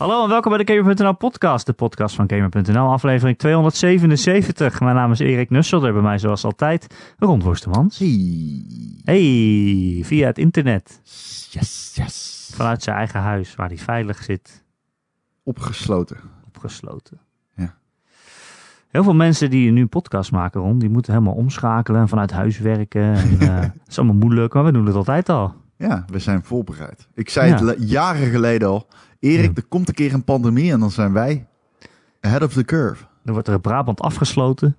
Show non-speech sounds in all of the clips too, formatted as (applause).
Hallo en welkom bij de Gamer.nl podcast, de podcast van Gamer.nl, aflevering 277. Mijn naam is Erik Nusselder, bij mij zoals altijd Ron Woestermans. Hey. Hey, via het internet, Yes, yes. vanuit zijn eigen huis, waar hij veilig zit, Opgesloten. opgesloten. Ja. Heel veel mensen die nu podcast maken, Ron, die moeten helemaal omschakelen en vanuit huis werken. En, (laughs) eh, het is allemaal moeilijk, maar we doen het altijd al. Ja, we zijn voorbereid. Ik zei Ja. het jaren geleden al. Erik, Ja. er komt een keer een pandemie en dan zijn wij ahead of the curve. Dan wordt er in Brabant afgesloten.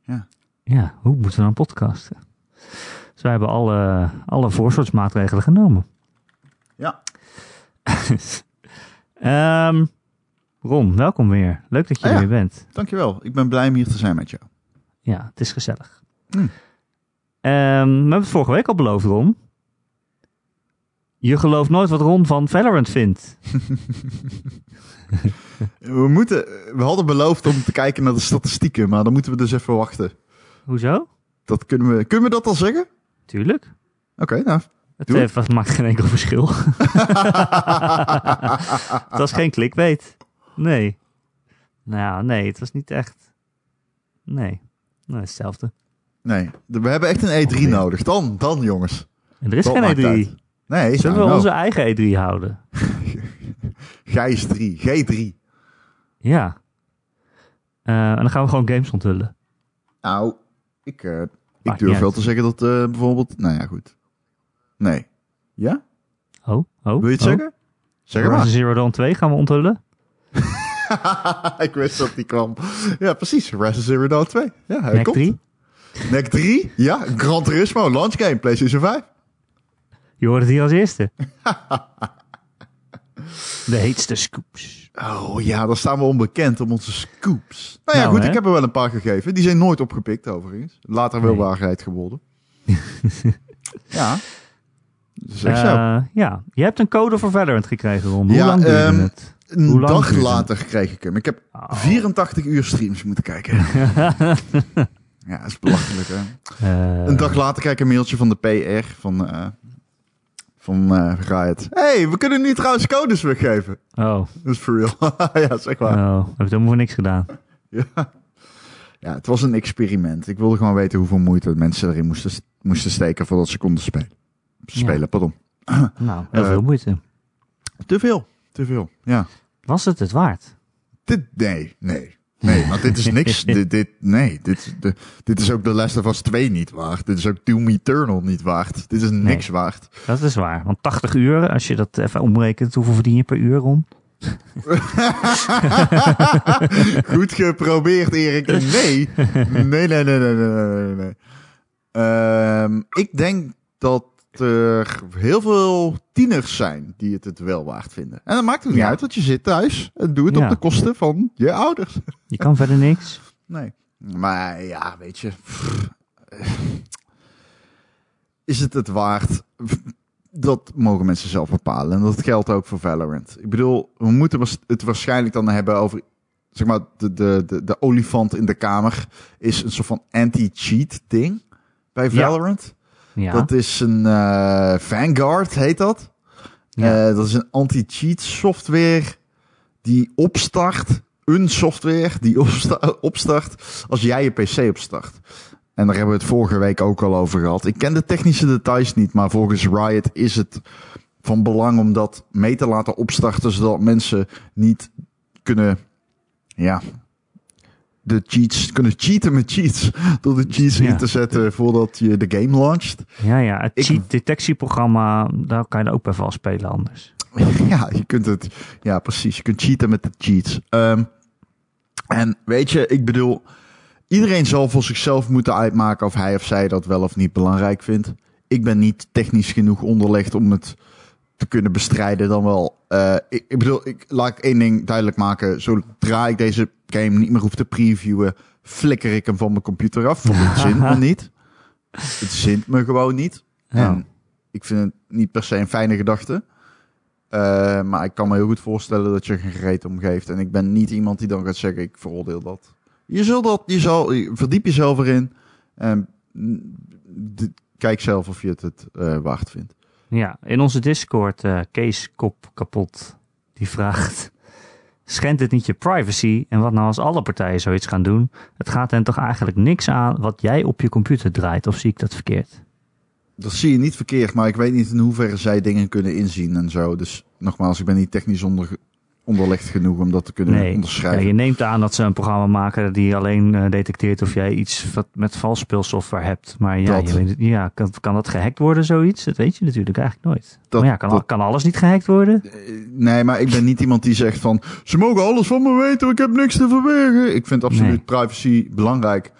Ja. Ja, hoe moeten we dan podcasten? Dus wij hebben alle, alle voorzorgsmaatregelen genomen. Ja. (laughs) Ehm, Ron, welkom weer. Leuk dat je Ah, er weer bent. Dankjewel. Ik ben blij om hier te zijn met jou. Ja, het is gezellig. Hmm. Ehm, we hebben het vorige week al beloofd, Ron. Je gelooft nooit wat Ron van Valorant vindt. (laughs) We, moeten, we hadden beloofd om te kijken naar de statistieken, maar dan moeten we dus even wachten. Hoezo? Dat kunnen, we, kunnen we dat al zeggen? Tuurlijk. Oké, nou. Het Doe. heeft, maakt geen enkel verschil. (laughs) het was geen clickbait. Nee. Nou nee, het was niet echt. Nee. Nee, hetzelfde. Nee, we hebben echt een E3 Oké. nodig. Dan, dan jongens. En er is Dat geen maakt E3. uit. Nee, Zullen nou, we nou. onze eigen E3 houden? (laughs) Gijs 3, G3. Ja. Eh, en dan gaan we gewoon games onthullen. Nou, ik, eh, ik durf wel uit. te zeggen dat eh, bijvoorbeeld... Nou ja, goed. Nee. Ja? Oh, oh. Wil je het oh. zeggen? Zeg Horizon maar. Zero Dawn 2 gaan we onthullen. (laughs) ik wist dat die kwam. Ja, precies. Resident Zero Dawn 2. Ja, hij Mac komt. 3. Nek 3. Ja, Gran Turismo. Launch game. PlayStation 5. Je hoort het hier als eerste. (laughs) De heetste scoops. Oh ja, daar staan we onbekend om onze scoops. Nou ja, Nou, goed. hè? Ik heb er wel een paar gegeven. Die zijn nooit opgepikt overigens. Later wel Nee. waarheid geworden. (laughs) ja. Zeg zo. Eh, ja, je hebt een code voor Valorant gekregen, Ron. Hoe Ja, lang duurde ehm, het? Een dag duurde later kreeg ik hem. Ik heb Oh. 84 uur streams moeten kijken. (laughs) ja, dat is belachelijk hè. Eh, Een dag later krijg ik een mailtje van de PR van, eh van eh Riot. hey, we kunnen nu trouwens codes weggeven. Oh, Dat is for real. (laughs) ja, zeg maar. oh, we hebben het helemaal voor niks gedaan. (laughs) Ja. ja, het was een experiment. Ik wilde gewoon weten hoeveel moeite mensen erin moesten, moesten steken voordat ze konden spelen. Spelen, pardon. (clears throat) Nou, heel Eh, veel moeite. Te veel, te veel. Ja. Was het het waard? Dit, nee, nee. Nee, want dit is niks. (laughs) dit, dit, nee, dit, de, dit is ook The Last of Us 2 niet waard. Dit is ook Doom Eternal niet waard. Dit is niks waard. Dat is waar. Want 80 uur, als je dat even omrekent, hoeveel verdien je per uur, Ron? (laughs) Goed geprobeerd, Erik. Nee. Nee, nee, nee, nee, nee, nee, nee, nee. Ehm, ik denk dat er heel veel tieners zijn die het het wel waard vinden. En dat maakt het niet Ja. uit, want je zit thuis en doe het Ja. op de kosten van je ouders. Je kan verder niks. Nee. Maar ja, weet je. Is het het waard? Dat mogen mensen zelf bepalen. En dat geldt ook voor Valorant. Ik bedoel, we moeten het waarschijnlijk dan hebben over. Zeg maar, de, de, de, de olifant in de kamer is een soort van anti-cheat ding bij. Valorant. Ja. Dat is een eh, Vanguard, heet dat. Ja. Eh, dat is een anti-cheat software die opstart, een software die opsta- (laughs) opstart als jij je PC opstart. En daar hebben we het vorige week ook al over gehad. Ik ken de technische details niet, maar volgens Riot is het van belang om dat mee te laten opstarten, zodat mensen niet kunnen, ja, de cheats, kunnen cheaten met cheats. Door de cheats Ja. in te zetten voordat je de game launcht. ja, ja, het Ik- cheat detectieprogramma, daar kan je ook bij vals spelen anders. (laughs) Ja, je kunt het. Ja, precies. Je kunt cheaten met de cheats. Ehm, en weet je, ik bedoel, iedereen zal voor zichzelf moeten uitmaken of hij of zij dat wel of niet belangrijk vindt. Ik ben niet technisch genoeg onderlegd om het te kunnen bestrijden dan wel. eh, ik, ik bedoel, ik, laat ik één ding duidelijk maken. Zodra ik deze game niet meer hoef te previewen, flikker ik hem van mijn computer af. Want het zint me (laughs) niet. Het zint me gewoon niet. Ja. En ik vind het niet per se een fijne gedachte. Eh, maar ik kan me heel goed voorstellen dat je geen gereed om geeft. En ik ben niet iemand die dan gaat zeggen, ik veroordeel dat. Je zult dat, je zal, je- verdiep jezelf erin. En kijk zelf of je het het eh, waard vindt. Ja, in onze Discord, eh Kees Kop kapot. Die vraagt... Schendt het niet je privacy? En wat nou als alle partijen zoiets gaan doen? Het gaat hen toch eigenlijk niks aan wat jij op je computer draait? Of zie ik dat verkeerd? Dat zie je niet verkeerd, maar ik weet niet in hoeverre zij dingen kunnen inzien en zo. Dus nogmaals, ik ben niet technisch onder, onderlegd genoeg om dat te kunnen Nee, ja, onderschrijven. je neemt aan dat ze een programma maken die alleen eh, detecteert of jij iets wat met valsspeelsoftware hebt. Maar ja, Dat. je weet, het- ja kan, kan dat gehackt worden, zoiets? Dat weet je natuurlijk eigenlijk nooit. Dat- maar ja, kan, dat- kan alles niet gehackt worden? Eh, Nee, maar ik ben niet iemand die zegt van... Ze mogen alles van me weten, ik heb niks te verbergen. Ik vind absoluut Nee. privacy belangrijk.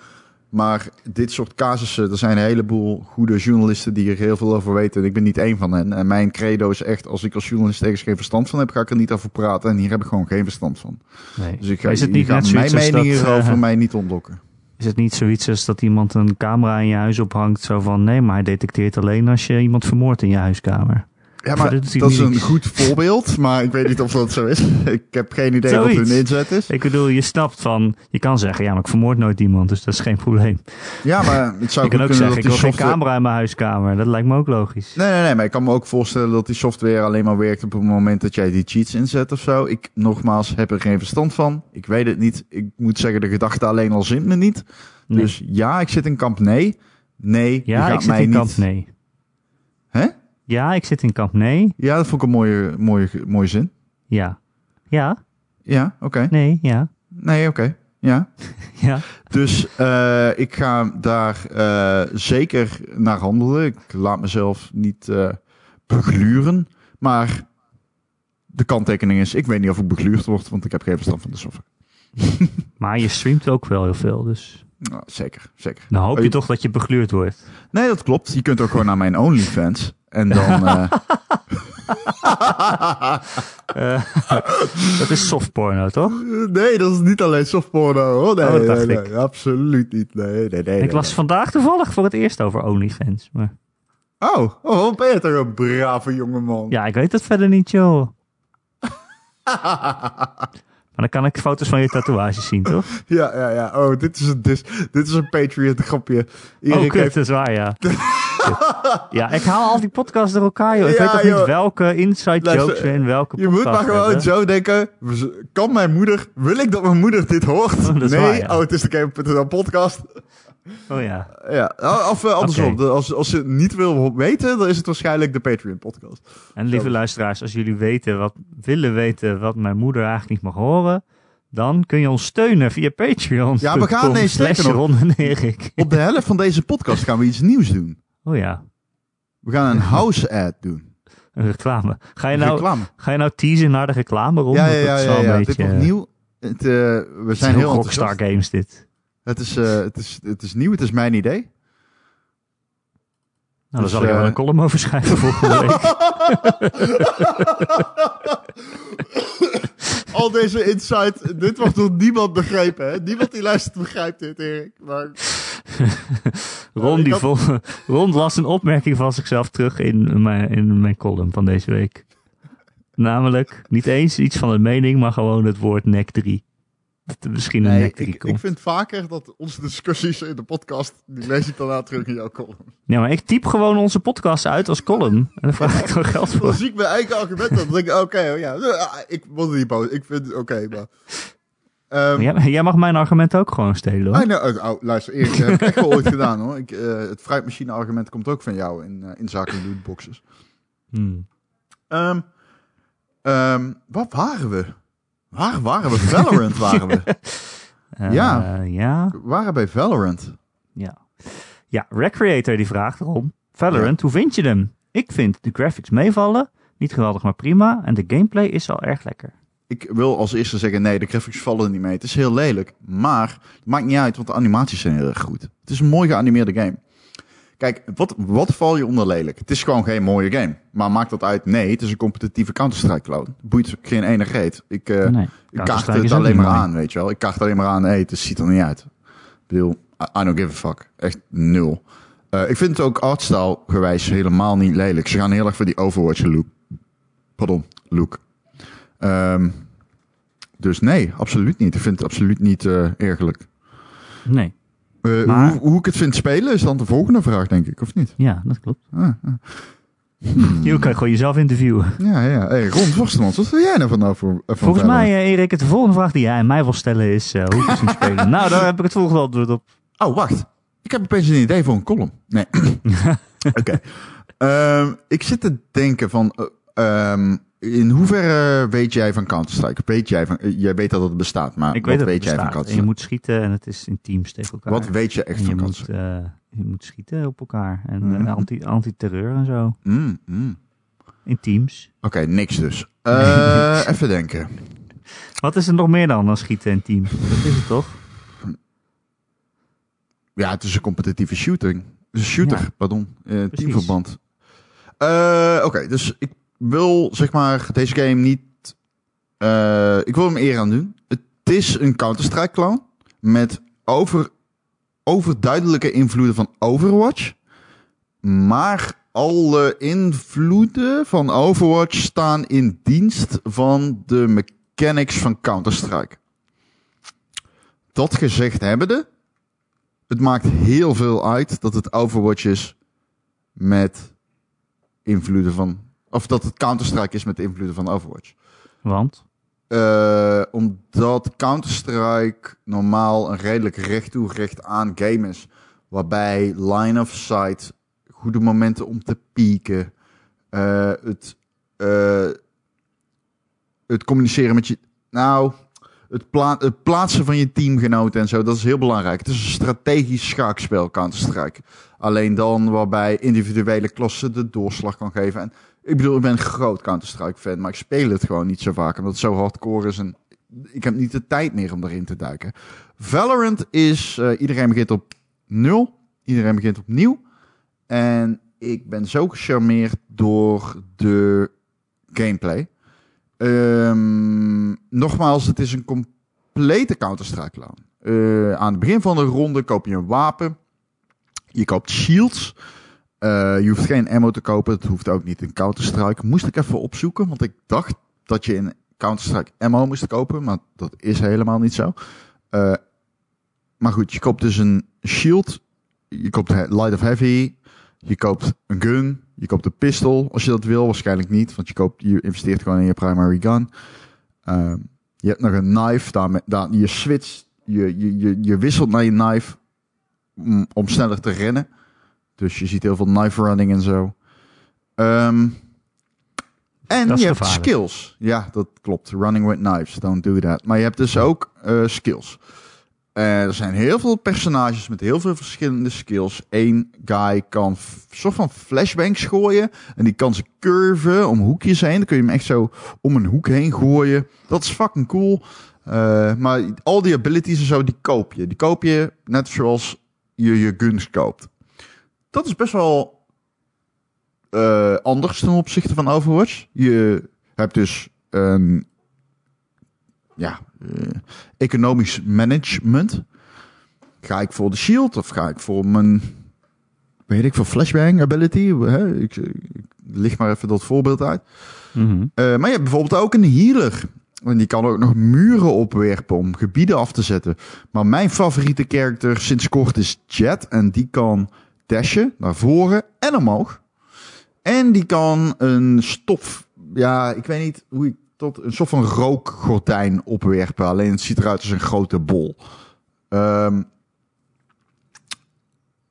Maar dit soort casussen, er zijn een heleboel goede journalisten die er heel veel over weten. En ik ben niet één van hen. En mijn credo is echt, als ik als journalist ergens geen verstand van heb, ga ik er niet over praten. En hier heb ik gewoon geen verstand van. Nee. Dus ik ga, is het niet net mijn mening hierover eh, mij niet ontlokken. Is het niet zoiets als dat iemand een camera in je huis ophangt? Zo van, nee, maar hij detecteert alleen als je iemand vermoordt in je huiskamer. Ja, maar dat is een goed voorbeeld. Maar ik weet niet of dat zo is. (laughs) Ik heb geen idee wat hun inzet is. Ik bedoel, je snapt van, je kan zeggen, ja, maar ik vermoord nooit iemand, dus dat is geen probleem. Ja, maar het (laughs) zou Je kan ook kunnen zeggen, ik wil geen software... camera in mijn huiskamer. Dat lijkt me ook logisch. Nee, nee, nee, maar ik kan me ook voorstellen dat die software alleen maar werkt op het moment dat jij die cheats inzet of zo. Ik, nogmaals, heb er geen verstand van. Ik weet het niet. Ik moet zeggen, de gedachte alleen al zint me niet. Nee. Dus ja, ik zit in kamp nee. Nee, je ja, gaat ik zit mij in niet... kamp nee. Hè? Ja, ik zit in kamp nee. Ja, dat vond ik een mooie, mooie, mooie zin. Ja. Ja, Ja, oké. nee, ja. Nee, oké. Ja. (laughs) Ja, Dus eh, ik ga daar eh, zeker naar handelen. Ik laat mezelf niet eh begluren. Maar de kanttekening is, ik weet niet of ik begluurd word, want ik heb geen verstand van de software. (laughs) maar je streamt ook wel heel veel, dus Nou, zeker, zeker. dan hoop Oh, je toch dat je begluurd wordt. Nee, dat klopt. Je kunt ook gewoon naar mijn OnlyFans. En dan... (laughs) Eh, (laughs) dat is softporno, toch? nee, dat is niet alleen softporno hoor. Nee, Oh, dat nee, absoluut niet. Nee, nee, nee. Ik las vandaag toevallig voor het eerst over OnlyFans. Maar Oh, oh, ben je toch een brave jongeman. ja, ik weet het verder niet, joh. (laughs) Maar dan kan ik foto's van je tatoeages zien, toch? Ja, ja, ja. Oh, dit is een, dis, dit is een Patreon grapje. Oh, Erik kut, heeft... dat is waar, ja. (laughs) Ja, ik haal al die podcasts door elkaar, joh. Ik Ja, weet joh. niet welke inside Luister, jokes we in welke Je moet maar gewoon hebben. zo denken. Kan mijn moeder... Wil ik dat mijn moeder dit hoort? (laughs) Oh, nee. waar, ja. Oh, het is de Game.nl podcast. Oh ja. Ja, of uh, andersom. Als, als je het niet wil weten, dan is het waarschijnlijk de Patreon podcast. En lieve Zo. luisteraars, als jullie weten wat, willen weten wat mijn moeder eigenlijk niet mag horen, dan kun je ons steunen via Patreon. Ja, we gaan- nee, slash. Ron en Erik. Op de helft van deze podcast gaan we iets nieuws doen. Oh ja, We gaan een house ad doen. (laughs) een reclame. Ga je nou, Reclame. ga je nou teasen naar de reclame, Ron? Ja, ja, ja, is ja, ja. beetje, Dit wordt nieuw. Het, eh, we het zijn is heel Rockstar. Games dit. Het is, eh, het, is, het is nieuw, het is mijn idee. Nou, Dus, dan zal ik er wel eh, een column over schrijven volgende week. (laughs) Al deze insight, dit wordt door niemand begrepen. Hè? Niemand die luistert begrijpt dit, Erik. Maar (laughs) Ron, ik die had- vol, (laughs) Ron las een opmerking van zichzelf terug in mijn, in mijn column van deze week. Namelijk, niet eens iets van een mening, maar gewoon het woord nek 3. Dat er misschien een nee, nek 3 ik, komt. ik vind vaker dat onze discussies in de podcast, die lees ik daarna terug in jouw column. Ja, maar ik typ gewoon onze podcast uit als column. En dan vraag ik er geld Dan voor. zie ik mijn eigen argumenten. Dan denk ik, oké, oh ja, ik word niet boos. Ik vind het oké, maar... Ehm, Jij, jij mag mijn argument ook gewoon stelen Ah, hoor. nou, oh, oh, luister, Erik, dat heb ik echt wel ooit gedaan hoor. Ik, eh, het fruitmachine argument komt ook van jou in, eh, in zaken lootboxes. Hmm. Ehm ehm, wat waren we? Waar waren we? Valorant waren we. (laughs) Eh, Ja. ja. We waren bij Valorant. Ja. Ja, Recreator die vraagt erom. Valorant, hoe vind je hem? Ik vind de graphics meevallen. Niet geweldig, maar prima. En de gameplay is al erg lekker. Ik wil als eerste zeggen, nee, de graphics vallen niet mee. Het is heel lelijk, maar het maakt niet uit, want de animaties zijn heel erg goed. Het is een mooi geanimeerde game. Kijk, wat, wat val je onder lelijk? Het is gewoon geen mooie game. Maar maakt dat uit? Nee, het is een competitieve Counter-Strike clone. Boeit geen ene reet. Ik, eh, nee, ik kaart het alleen maar mooi. aan, weet je wel. Ik kaart alleen maar aan, hey, het ziet er niet uit. Ik bedoel, I, I don't give a fuck. Echt nul. Eh, ik vind het ook artstyle gewijs helemaal niet lelijk. Ze gaan heel erg voor die Overwatch look. Pardon, look. Ehm, dus nee, absoluut niet. Ik vind het absoluut niet eh ergerlijk. Nee, Eh, Maar- hoe, hoe ik het vind spelen is dan de volgende vraag, denk ik, of niet? ja, dat klopt. Ah, ah. Je kan gewoon jezelf interviewen. Ja, ja. Hey, Ron wat wil jij nou van over? van Volgens mij, eh, Erik, de volgende vraag die jij aan mij wil stellen is... eh, hoe is het spelen? (laughs) nou, daar heb ik het volgende antwoord op. Oh, wacht. Ik heb opeens een idee voor een column. Nee. (laughs) Oké. Ehm, ik zit te denken van... eh, ehm, in hoeverre weet jij van Counter-Strike? Weet jij van... eh, jij weet dat het bestaat, maar Ik wat weet het weet jij van. En je Counter-Strike? moet schieten en het is in teams tegen elkaar. Wat weet je echt en van moet, Counter-Strike? eh, je moet schieten op elkaar. En Mhm. eh, anti- anti-terreur en zo. Mm, mm. In teams. Oké, niks dus. (laughs) Even denken. Wat is er nog meer dan dan schieten in teams? Dat is het toch? Ja, het is een competitieve shooting. Het is een shooter, Ja. pardon. Teamverband. Oké, dus ik wil zeg maar deze game niet... eh, ik wil hem eer aan doen. Het is een Counter-Strike clone met over, overduidelijke invloeden van Overwatch. Maar alle invloeden van Overwatch staan in dienst van de mechanics van Counter-Strike. Dat gezegd hebbende, het maakt heel veel uit dat het Overwatch is met invloeden van. Of dat het Counter-Strike is met de invloeden van Overwatch. Want? Eh, omdat Counter-Strike normaal een redelijk recht toe recht aan game is. Waarbij line of sight, goede momenten om te pieken, eh, het, eh, het communiceren met je. Nou, het, pla- het plaatsen van je teamgenoten en zo, dat is heel belangrijk. Het is een strategisch schaakspel, Counter-Strike. Alleen dan waarbij individuele klassen de doorslag kan geven. En ik bedoel, ik ben een groot Counter-Strike fan, maar ik speel het gewoon niet zo vaak. Omdat het zo hardcore is en ik heb niet de tijd meer om erin te duiken. Valorant is, eh, iedereen begint op nul. Iedereen begint opnieuw. En ik ben zo gecharmeerd door de gameplay. Ehm, nogmaals, het is een complete Counter-Strike clone. Eh, aan het begin van de ronde koop je een wapen. Je koopt shields. Eh, je hoeft geen ammo te kopen. Dat hoeft ook niet in Counter-Strike. Moest ik even opzoeken, want ik dacht dat je in Counter-Strike ammo moest kopen. Maar dat is helemaal niet zo. Eh, maar goed, je koopt dus een shield. Je koopt light of heavy. Je koopt een gun. Je koopt een pistol als je dat wil. Waarschijnlijk niet, want je, koopt, je investeert gewoon in je primary gun. Ehm, je hebt nog een knife. Daarmee, daar, je switcht. Je, je, je, wisselt naar je knife om, om sneller te rennen. Dus je ziet heel veel knife running en zo. Ehm, en je hebt skills. Ja, dat klopt. Running with knives. Don't do that. Maar je hebt dus ook eh, skills. Eh, er zijn heel veel personages met heel veel verschillende skills. Eén guy kan soort van flashbangs gooien. En die kan ze curven om hoekjes heen. Dan kun je hem echt zo om een hoek heen gooien. Dat is fucking cool. Eh, maar al die abilities en zo, die koop je. Die koop je net zoals je je guns koopt. Dat is best wel eh, anders ten opzichte van Overwatch. Je hebt dus een ja, eh, economisch management. Ga ik voor de shield of ga ik voor mijn, weet ik, voor flashbang ability? Hè? Ik, ik licht maar even dat voorbeeld uit. Mhm. Eh, maar je hebt bijvoorbeeld ook een healer. En die kan ook nog muren opwerpen om gebieden af te zetten. Maar mijn favoriete character sinds kort is Jet. En die kan dashen naar voren en omhoog. En die kan een stof... Ja, ik weet niet hoe ik tot... Een soort van rookgordijn opwerpen. Alleen het ziet eruit als een grote bol. Ehm,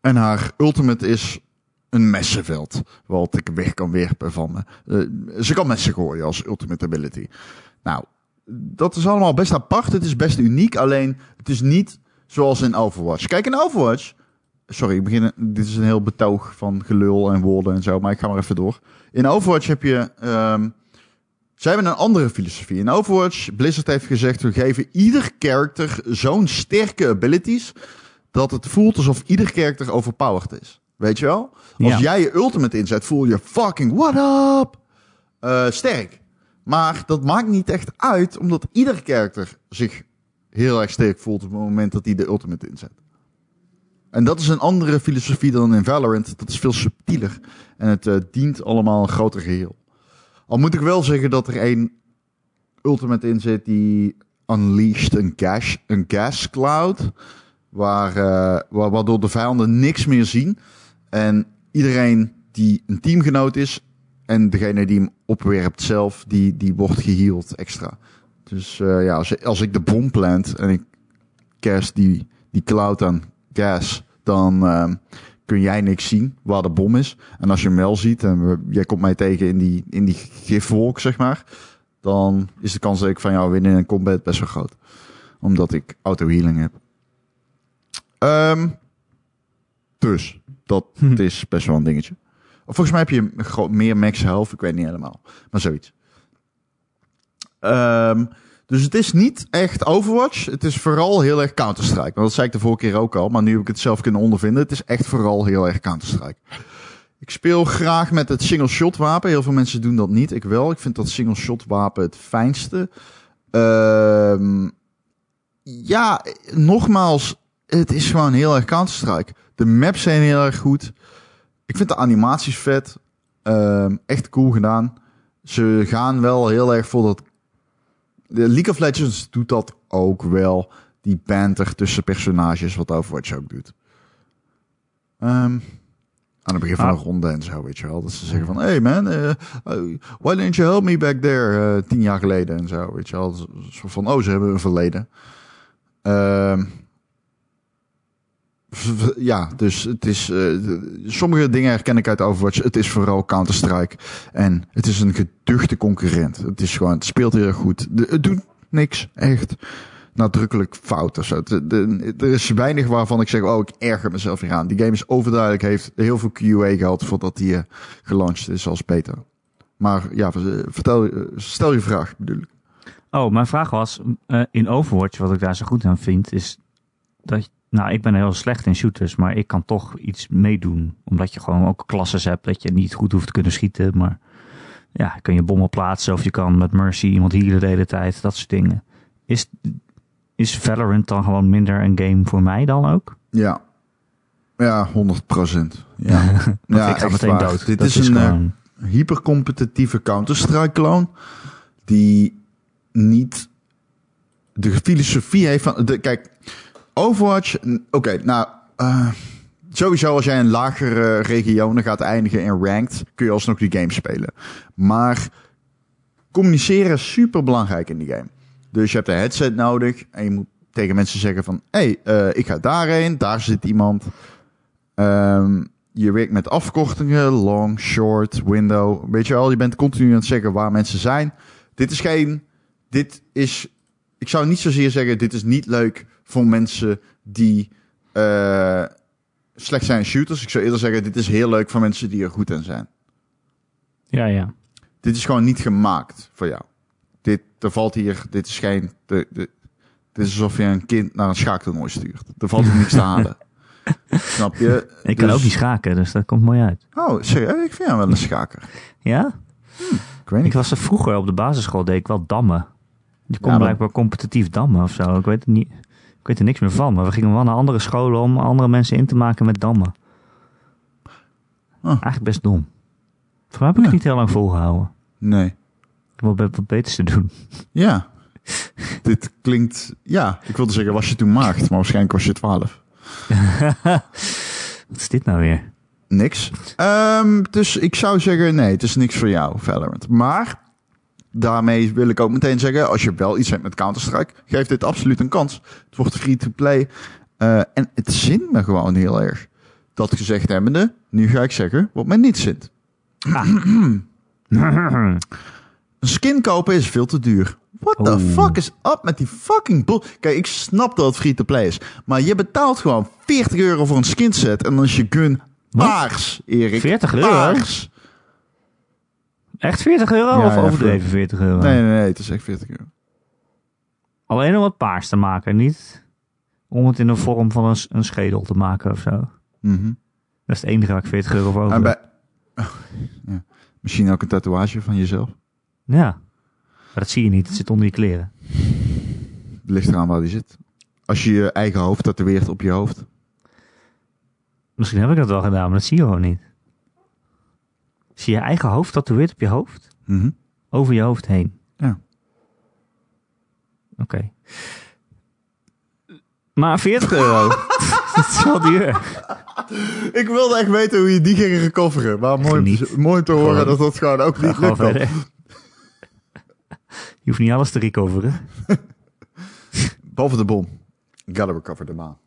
en haar ultimate is een messenveld. Wat ik weg kan werpen van me. Eh, ze kan messen gooien als ultimate ability. Nou, dat is allemaal best apart. Het is best uniek. Alleen, het is niet zoals in Overwatch. Kijk, in Overwatch... Sorry, ik begin, dit is een heel betoog van gelul en woorden en zo. Maar ik ga maar even door. In Overwatch heb je... ze hebben een andere filosofie. In Overwatch, Blizzard heeft gezegd... we geven ieder character zo'n sterke abilities... dat het voelt alsof ieder character overpowered is. Weet je wel? Als Ja. jij je ultimate inzet, voel je fucking what up? Eh, sterk. Maar dat maakt niet echt uit, omdat ieder character zich heel erg sterk voelt op het moment dat hij de ultimate inzet. En dat is een andere filosofie dan in Valorant. Dat is veel subtieler. En het eh, dient allemaal een groter geheel. Al moet ik wel zeggen dat er één ultimate in zit die unleashed een gas, een gas cloud. Waar, eh, wa- waardoor de vijanden niks meer zien. En iedereen die een teamgenoot is, En degene die hem opwerpt zelf, die, die wordt geheeld extra. Dus eh, ja, als, als ik de bom plant en ik cast die, die cloud aan gas, dan ehm, kun jij niks zien waar de bom is. En als je hem wel ziet en we- jij komt mij tegen in die, in die gifwolk, zeg maar, dan is de kans dat ik van jou win in een combat best wel groot. Omdat ik auto-healing heb. Ehm, dus, dat is best wel een dingetje. Of volgens mij heb je meer max health, ik weet niet helemaal. Maar zoiets. Ehm, dus het is niet echt Overwatch. Het is vooral heel erg Counter-Strike. Dat zei ik de vorige keer ook al. Maar nu heb ik het zelf kunnen ondervinden. Het is echt vooral heel erg Counter-Strike. Ik speel graag met het single-shot wapen. Heel veel mensen doen dat niet. Ik wel. Ik vind dat single-shot wapen het fijnste. Ehm, ja, nogmaals. Het is gewoon heel erg Counter-Strike. De maps zijn heel erg goed. Ik vind de animaties vet. Ehm, echt cool gedaan. Ze gaan wel heel erg voor dat. De League of Legends doet dat ook wel. Die banter tussen personages, wat Overwatch ook doet. Ehm, aan het begin van Ah. een ronde en zo, weet je wel. Dat ze zeggen van, hey man, eh, eh, why didn't you help me back there? eh, tien jaar geleden en zo, weet je wel. Zo van, oh, ze hebben een verleden. Ehm, (laughs) ja, dus het is... eh, sommige dingen herken ik uit Overwatch. Het is vooral Counter-Strike. En het is een geduchte concurrent. Het is gewoon, het speelt heel goed. Het doet niks echt nadrukkelijk fout of zo. Er is weinig waarvan ik zeg, oh, ik erger mezelf hier aan. Die game is overduidelijk, heeft heel veel QA gehad voordat die eh, gelanceerd is als beta. Maar ja, ver- vertel, stel je vraag, bedoel ik. Oh, mijn vraag was, eh, in Overwatch, wat ik daar zo goed aan vind, is dat, nou, ik ben heel slecht in shooters, maar ik kan toch iets meedoen. Omdat je gewoon ook klasses hebt dat je niet goed hoeft te kunnen schieten, maar ja, kan je bommen plaatsen of je kan met Mercy iemand healen de hele tijd, dat soort dingen. Is, is Valorant dan gewoon minder een game voor mij dan ook? Ja. Ja, 100 procent. Ja, (laughs) ja ik ga meteen waar. dood. Dit Dat is, een eh, gewoon... hypercompetitieve Counter-Strike clone die niet de filosofie heeft van de kijk Overwatch oké nou eh, sowieso als jij in lagere regionen gaat eindigen in ranked kun je alsnog die game spelen maar communiceren is super belangrijk in die game dus je hebt een headset nodig en je moet tegen mensen zeggen van hé hey, eh, ik ga daarheen daar zit iemand Ehm, je werkt met afkortingen, long, short, window. Weet je wel, je bent continu aan het zeggen waar mensen zijn. Dit is geen. Dit is. Ik zou niet zozeer zeggen, dit is niet leuk voor mensen die eh, slecht zijn in shooters. Ik zou eerder zeggen, dit is heel leuk voor mensen die er goed in zijn. Ja, ja. Dit is gewoon niet gemaakt voor jou. Dit, er valt hier, dit is geen. De, de, dit is alsof je een kind naar een schaaktoernooi stuurt. Er valt er niks te halen. (laughs) Snap je? Ik kan Dus- ook niet schaken, dus dat komt mooi uit. Oh, serieus? Ik vind hem wel een schaker. Ja? Ik weet Ik was er vroeger op de basisschool, deed ik wel dammen. Je kon Ja, maar- blijkbaar competitief dammen of zo. Ik weet, het niet, ik weet er niks meer van. Maar we gingen wel naar andere scholen om andere mensen in te maken met dammen. Oh. Eigenlijk best dom. Voor mij heb ik Ja. het niet heel lang volgehouden. Nee. Ik heb wel wat beters te doen. (laughs) Ja. Dit klinkt... Ja, ik wilde zeggen, was je toen maagd, maar waarschijnlijk was je 12. (laughs) Wat is dit nou weer? Niks. Ehm, dus ik zou zeggen, nee, het is niks voor jou, Valorant. Maar daarmee wil ik ook meteen zeggen, als je wel iets hebt met Counter-Strike, geef dit absoluut een kans. Het wordt free-to-play. Eh, en het zint me gewoon heel erg. Dat gezegd hebbende, nu ga ik zeggen wat mij niet zint. (clears throat) Een skin kopen is veel te duur. What the fuck is up met die fucking bull... Kijk, ik snap dat het free-to-play is. Maar je betaalt gewoon 40 euro voor een skinset. En dan is je gun Wat? paars, Erik. 40 euro? Paars. Echt 40 euro Ja, of ja, overdreven 40 euro? Nee, nee, nee. Het is echt 40 euro. Alleen om wat paars te maken, niet om het in de vorm van een, schedel te maken of zo. Mhm. Dat is het enige waar ik 40 euro voor over En heb. bij... (laughs) ja. Misschien ook een tatoeage van jezelf. Ja. Maar dat zie je niet, het zit onder je kleren. Het ligt eraan waar die zit. Als je je eigen hoofd tatoeëert op je hoofd. Misschien heb ik dat wel gedaan, maar dat zie je gewoon niet. Zie je eigen hoofd tatoeëerd op je hoofd? Mhm. Over je hoofd heen? Ja. Oké. Maar 40 euro. (laughs) dat is wel duur. Ik wilde echt weten hoe je die ging recoveren. Maar mooi, mooi te horen Gewoon- dat dat gewoon ook niet lukt. Je hoeft niet alles te recoveren. (laughs) Behalve de bom. Gotta recover the baan.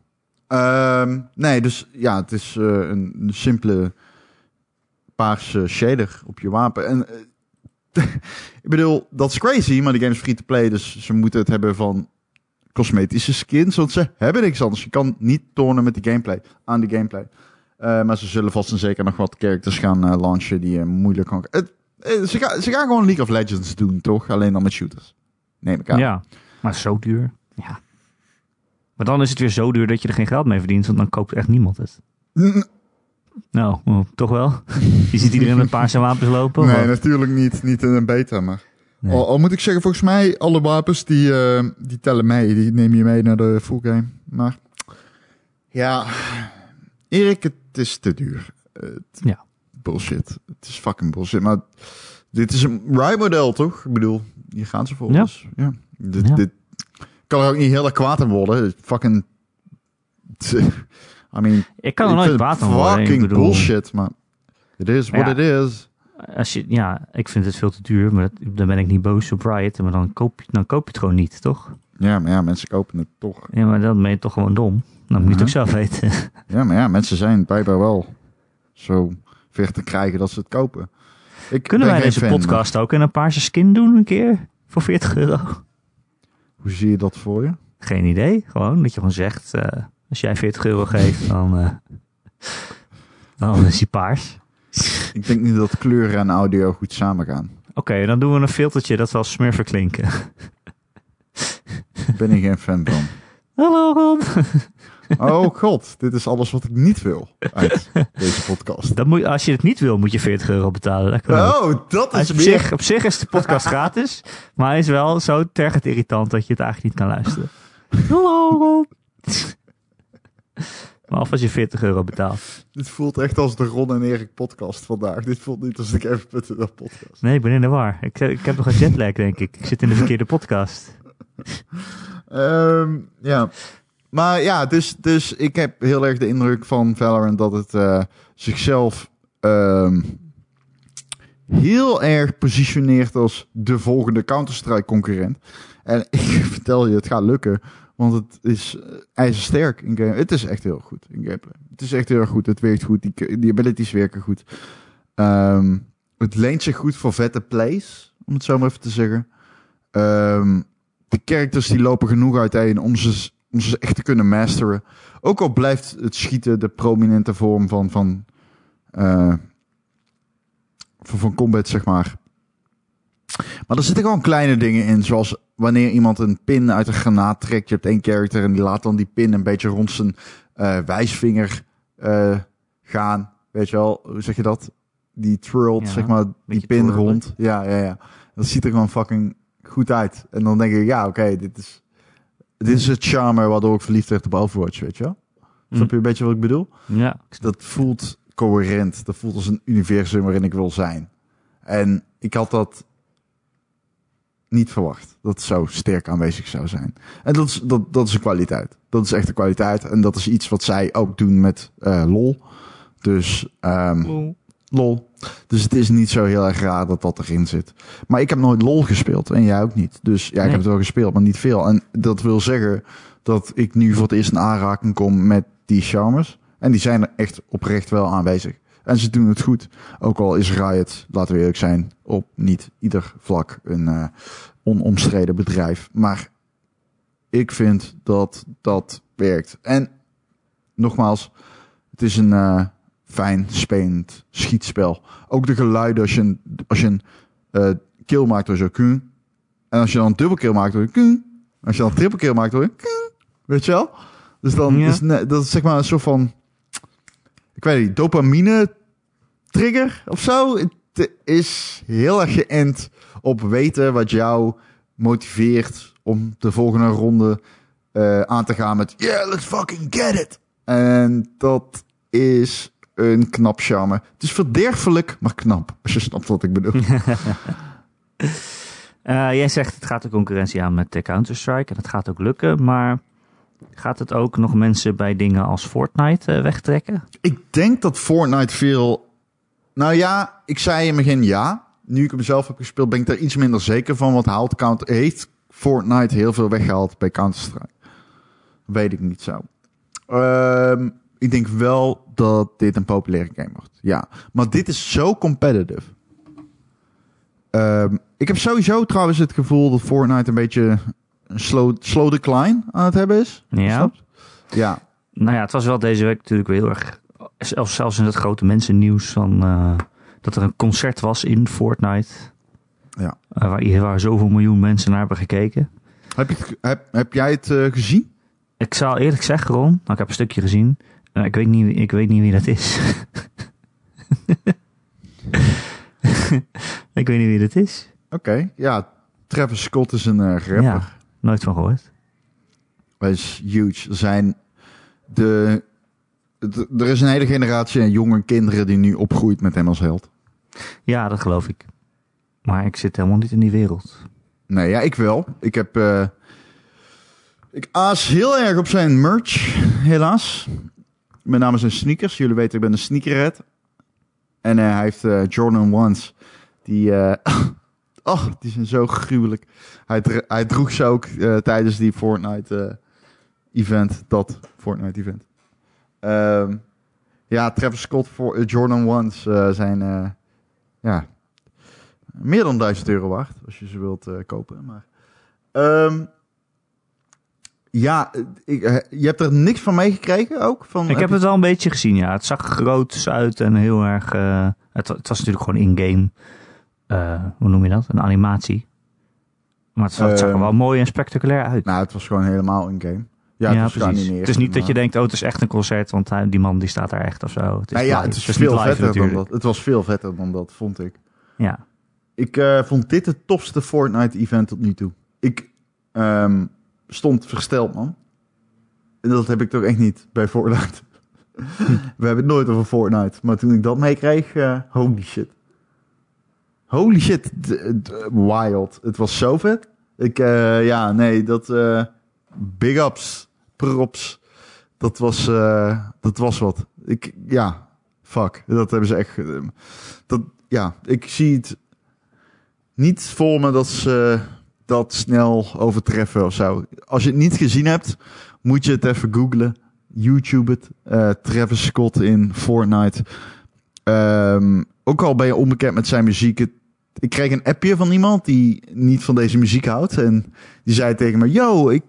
Ehm, nee, dus ja, het is eh, een, een simpele paarse shader op je wapen. En eh, (laughs) ik bedoel, dat is crazy, maar die game is free to play, dus ze moeten het hebben van cosmetische skins, want ze hebben niks anders. Je kan niet tonen met die gameplay, aan die gameplay. Eh, maar ze zullen vast en zeker nog wat characters gaan eh, launchen die je moeilijk kan... Het, ze, gaan, ze gaan gewoon League of Legends doen, toch? Alleen dan met shooters. Neem ik aan. Ja. Maar zo duur. Ja. Maar dan is het weer zo duur dat je er geen geld mee verdient, want dan koopt echt niemand het. Nou, toch wel? Je ziet iedereen met paarse wapens lopen? Nee, natuurlijk niet. Niet in een beta, maar... Nee. Al, al moet ik zeggen, volgens mij, alle wapens die, eh, die tellen mee. Die neem je mee naar de full game. Maar ja, Erik, het is te duur. Ja. Bullshit. Het is fucking bullshit. Maar dit is een ride-model, toch? Ik bedoel, hier gaan ze voor. Ja. Dus, ja. Dit, Ja. dit kan er ook niet heel erg kwaad aan worden. Fucking... I mean, Ik kan er nooit kwaad het aan worden. Fucking bullshit, maar... It is what Ja. it is. Als je, ja, ik vind het veel te duur, maar dat, dan ben ik niet boos op Riot. Maar dan koop, je, dan koop je het gewoon niet, toch? Ja, maar ja, mensen kopen het toch. Ja, maar dan ben je toch gewoon dom. Dan moet je het ook Mhm. zelf weten. (laughs) Ja, maar ja, mensen zijn blijkbaar wel zo ver te krijgen dat ze het kopen. Ik Kunnen wij deze fan, podcast ook in een paarse skin doen een keer? Voor 40 euro? Hoe zie je dat voor je? Geen idee. Gewoon dat je gewoon zegt, eh, als jij 40 euro geeft, dan, eh, dan is hij paars. Ik denk niet dat kleuren en audio goed samengaan. Oké, dan doen we een filtertje dat wel smurfen klinken. Ben ik geen fan van. Hallo Ron. Oh god, dit is alles wat ik niet wil uit deze podcast. Dan moet, als je het niet wil, moet je 40 euro betalen. Dat. Oh, dat is is op, meer... zich, op zich is de podcast gratis, maar hij is wel zo tergend irritant dat je het eigenlijk niet kan luisteren. Hallo Ron. (laughs) Maar of als je 40 euro betaalt. Dit voelt echt als de Ron en Erik podcast vandaag. Dit voelt niet als de Even.nl podcast. Nee, ik ben in de war. Ik, ik heb nog een jetlag, denk ik. Ik zit in de verkeerde podcast. (laughs) Ehm, ja. Maar ja, dus, dus ik heb heel erg de indruk van Valorant dat het eh, zichzelf ehm, heel erg positioneert als de volgende Counter-Strike concurrent. En (laughs) ik vertel je, het gaat lukken. Want het is eh, ijzersterk in game. Het is echt heel goed in gameplay. Het is echt heel erg goed. Het werkt goed. Die, die abilities werken goed. Ehm, het leent zich goed voor vette plays. Om het zo maar even te zeggen. Ehm, de characters die lopen genoeg uiteen om ze, om ze echt te kunnen masteren. Ook al blijft het schieten de prominente vorm van, van, eh, van, van combat, zeg maar. Maar er zitten gewoon kleine dingen in, zoals wanneer iemand een pin uit een granaat trekt. Je hebt één character en die laat dan die pin een beetje rond zijn eh, wijsvinger eh, gaan. Weet je wel, hoe zeg je dat? Die twirlt, Ja, zeg maar, die pin rond. Ja, ja, ja. Dat ziet er gewoon fucking goed uit. En dan denk ik, ja, oké, dit is... Dit is het charme waardoor ik verliefd werd op Overwatch, weet je wel? Hm. Snap je een beetje wat ik bedoel? Ja, Dat voelt coherent. Dat voelt als een universum waarin ik wil zijn. En ik had dat niet verwacht. Dat zo sterk aanwezig zou zijn. En dat is, dat, dat is een kwaliteit. Dat is echt een kwaliteit. En dat is iets wat zij ook doen met eh, LOL. Dus ehm, LOL. Dus het is niet zo heel erg raar dat dat erin zit. Maar ik heb nooit LOL gespeeld. En jij ook niet. Dus ja, ik Nee. heb het wel gespeeld, maar niet veel. En dat wil zeggen dat ik nu voor het eerst in aanraking kom met die charmers. En die zijn er echt oprecht wel aanwezig. En ze doen het goed. Ook al is Riot, laten we eerlijk zijn, op niet ieder vlak een eh, onomstreden bedrijf. Maar ik vind dat dat werkt. En nogmaals, het is een eh, fijn spelend schietspel. Ook de geluiden als je een, als je een eh, kill maakt door zo kun. En als je dan een dubbelkill maakt door kun. Als je dan een trippelkill maakt door kun. Weet je wel? Dus dan Ja. is dat is zeg maar een soort van weet dopamine trigger of zo. Het is heel erg geënt op weten wat jou motiveert om de volgende ronde eh, aan te gaan met yeah, let's fucking get it. En dat is een knap charme. Het is verderfelijk, maar knap. Als je snapt wat ik bedoel. (laughs) Eh, jij zegt het gaat de concurrentie aan met de Counter-Strike en dat gaat ook lukken, maar Gaat het ook nog mensen bij dingen als Fortnite eh, wegtrekken? Ik denk dat Fortnite veel... Nou ja, ik zei in het begin ja. Nu ik hem zelf heb gespeeld, ben ik daar iets minder zeker van. Want haalt Count heeft Fortnite heel veel weggehaald bij Counter-Strike. Weet ik niet zo. Ehm, ik denk wel dat dit een populaire game wordt. Ja, maar dit is zo competitive. Ehm, ik heb sowieso trouwens het gevoel dat Fortnite een beetje een slow, slow decline aan het hebben is. Ja. Ja. Nou ja, het was wel deze week natuurlijk weer heel erg... Zelfs, zelfs in het grote mensennieuws van... eh, dat er een concert was in Fortnite. Ja. eh, waar, waar zoveel miljoen mensen naar hebben gekeken. Heb, je, heb, heb jij het eh, gezien? Ik zal eerlijk zeggen, Ron, nou, ik heb een stukje gezien. Ik, weet niet, wie- ik weet niet wie dat is. (laughs) ik weet niet wie dat is. Oké. Ja, Travis Scott is een eh, rapper. Ja, nooit van gehoord. Hij is huge. Er zijn de, de- er is een hele generatie jonge kinderen die nu opgroeit met hem als held. Ja, dat geloof ik. Maar ik zit helemaal niet in die wereld. Nee, ja, ik wel. Ik heb. eh, ik aas heel erg op zijn merch, helaas. Met name zijn sneakers. Jullie weten, ik ben een sneakerhead. En eh, hij heeft eh, Jordan Ones. Die. (laughs) oh, die zijn zo gruwelijk. Hij, hij droeg ze ook eh, tijdens die Fortnite eh, event. Dat Fortnite event. Ehm, ja, Travis Scott voor eh, Jordan Ones zijn. ja, meer dan 1000 euro waard, als je ze wilt kopen. Maar, Ehm, ja, ik, je hebt er niks van meegekregen ook? Van, Ik heb het wel een beetje gezien, ja. Het zag groots uit en heel erg... het, het was natuurlijk gewoon in-game... eh, hoe noem je dat? Een animatie. Maar het, het zag er Ehm, wel mooi en spectaculair uit. Nou, het was gewoon helemaal in game. Ja, het precies. het is niet dat je maar- denkt, oh, het is echt een concert, want hij- die man die staat daar echt of zo. Het is, ja, het is veel vetter dan dat. Het was veel vetter dan dat, vond ik. Ja. Ik eh, vond dit het tofste Fortnite-event tot nu toe. Ik ehm, stond versteld, man. En dat heb ik toch echt niet bij Fortnite. (laughs) We hebben het nooit over Fortnite. Maar toen ik dat meekreeg, eh, holy shit. Holy shit, wild. Het was zo vet. Ik, eh, ja, nee, dat... eh, big ups, props. Dat was, eh, dat was wat. Ik, ja, fuck. Dat hebben ze echt... eh, dat, ja, ik zie het niet voor me dat ze dat snel overtreffen of zo. Als je het niet gezien hebt, moet je het even googlen. YouTube het. Eh, Travis Scott in Fortnite. Ehm, ook al ben je onbekend met zijn muziek. Ik kreeg een appje van iemand die niet van deze muziek houdt. En die zei tegen me: Yo, ik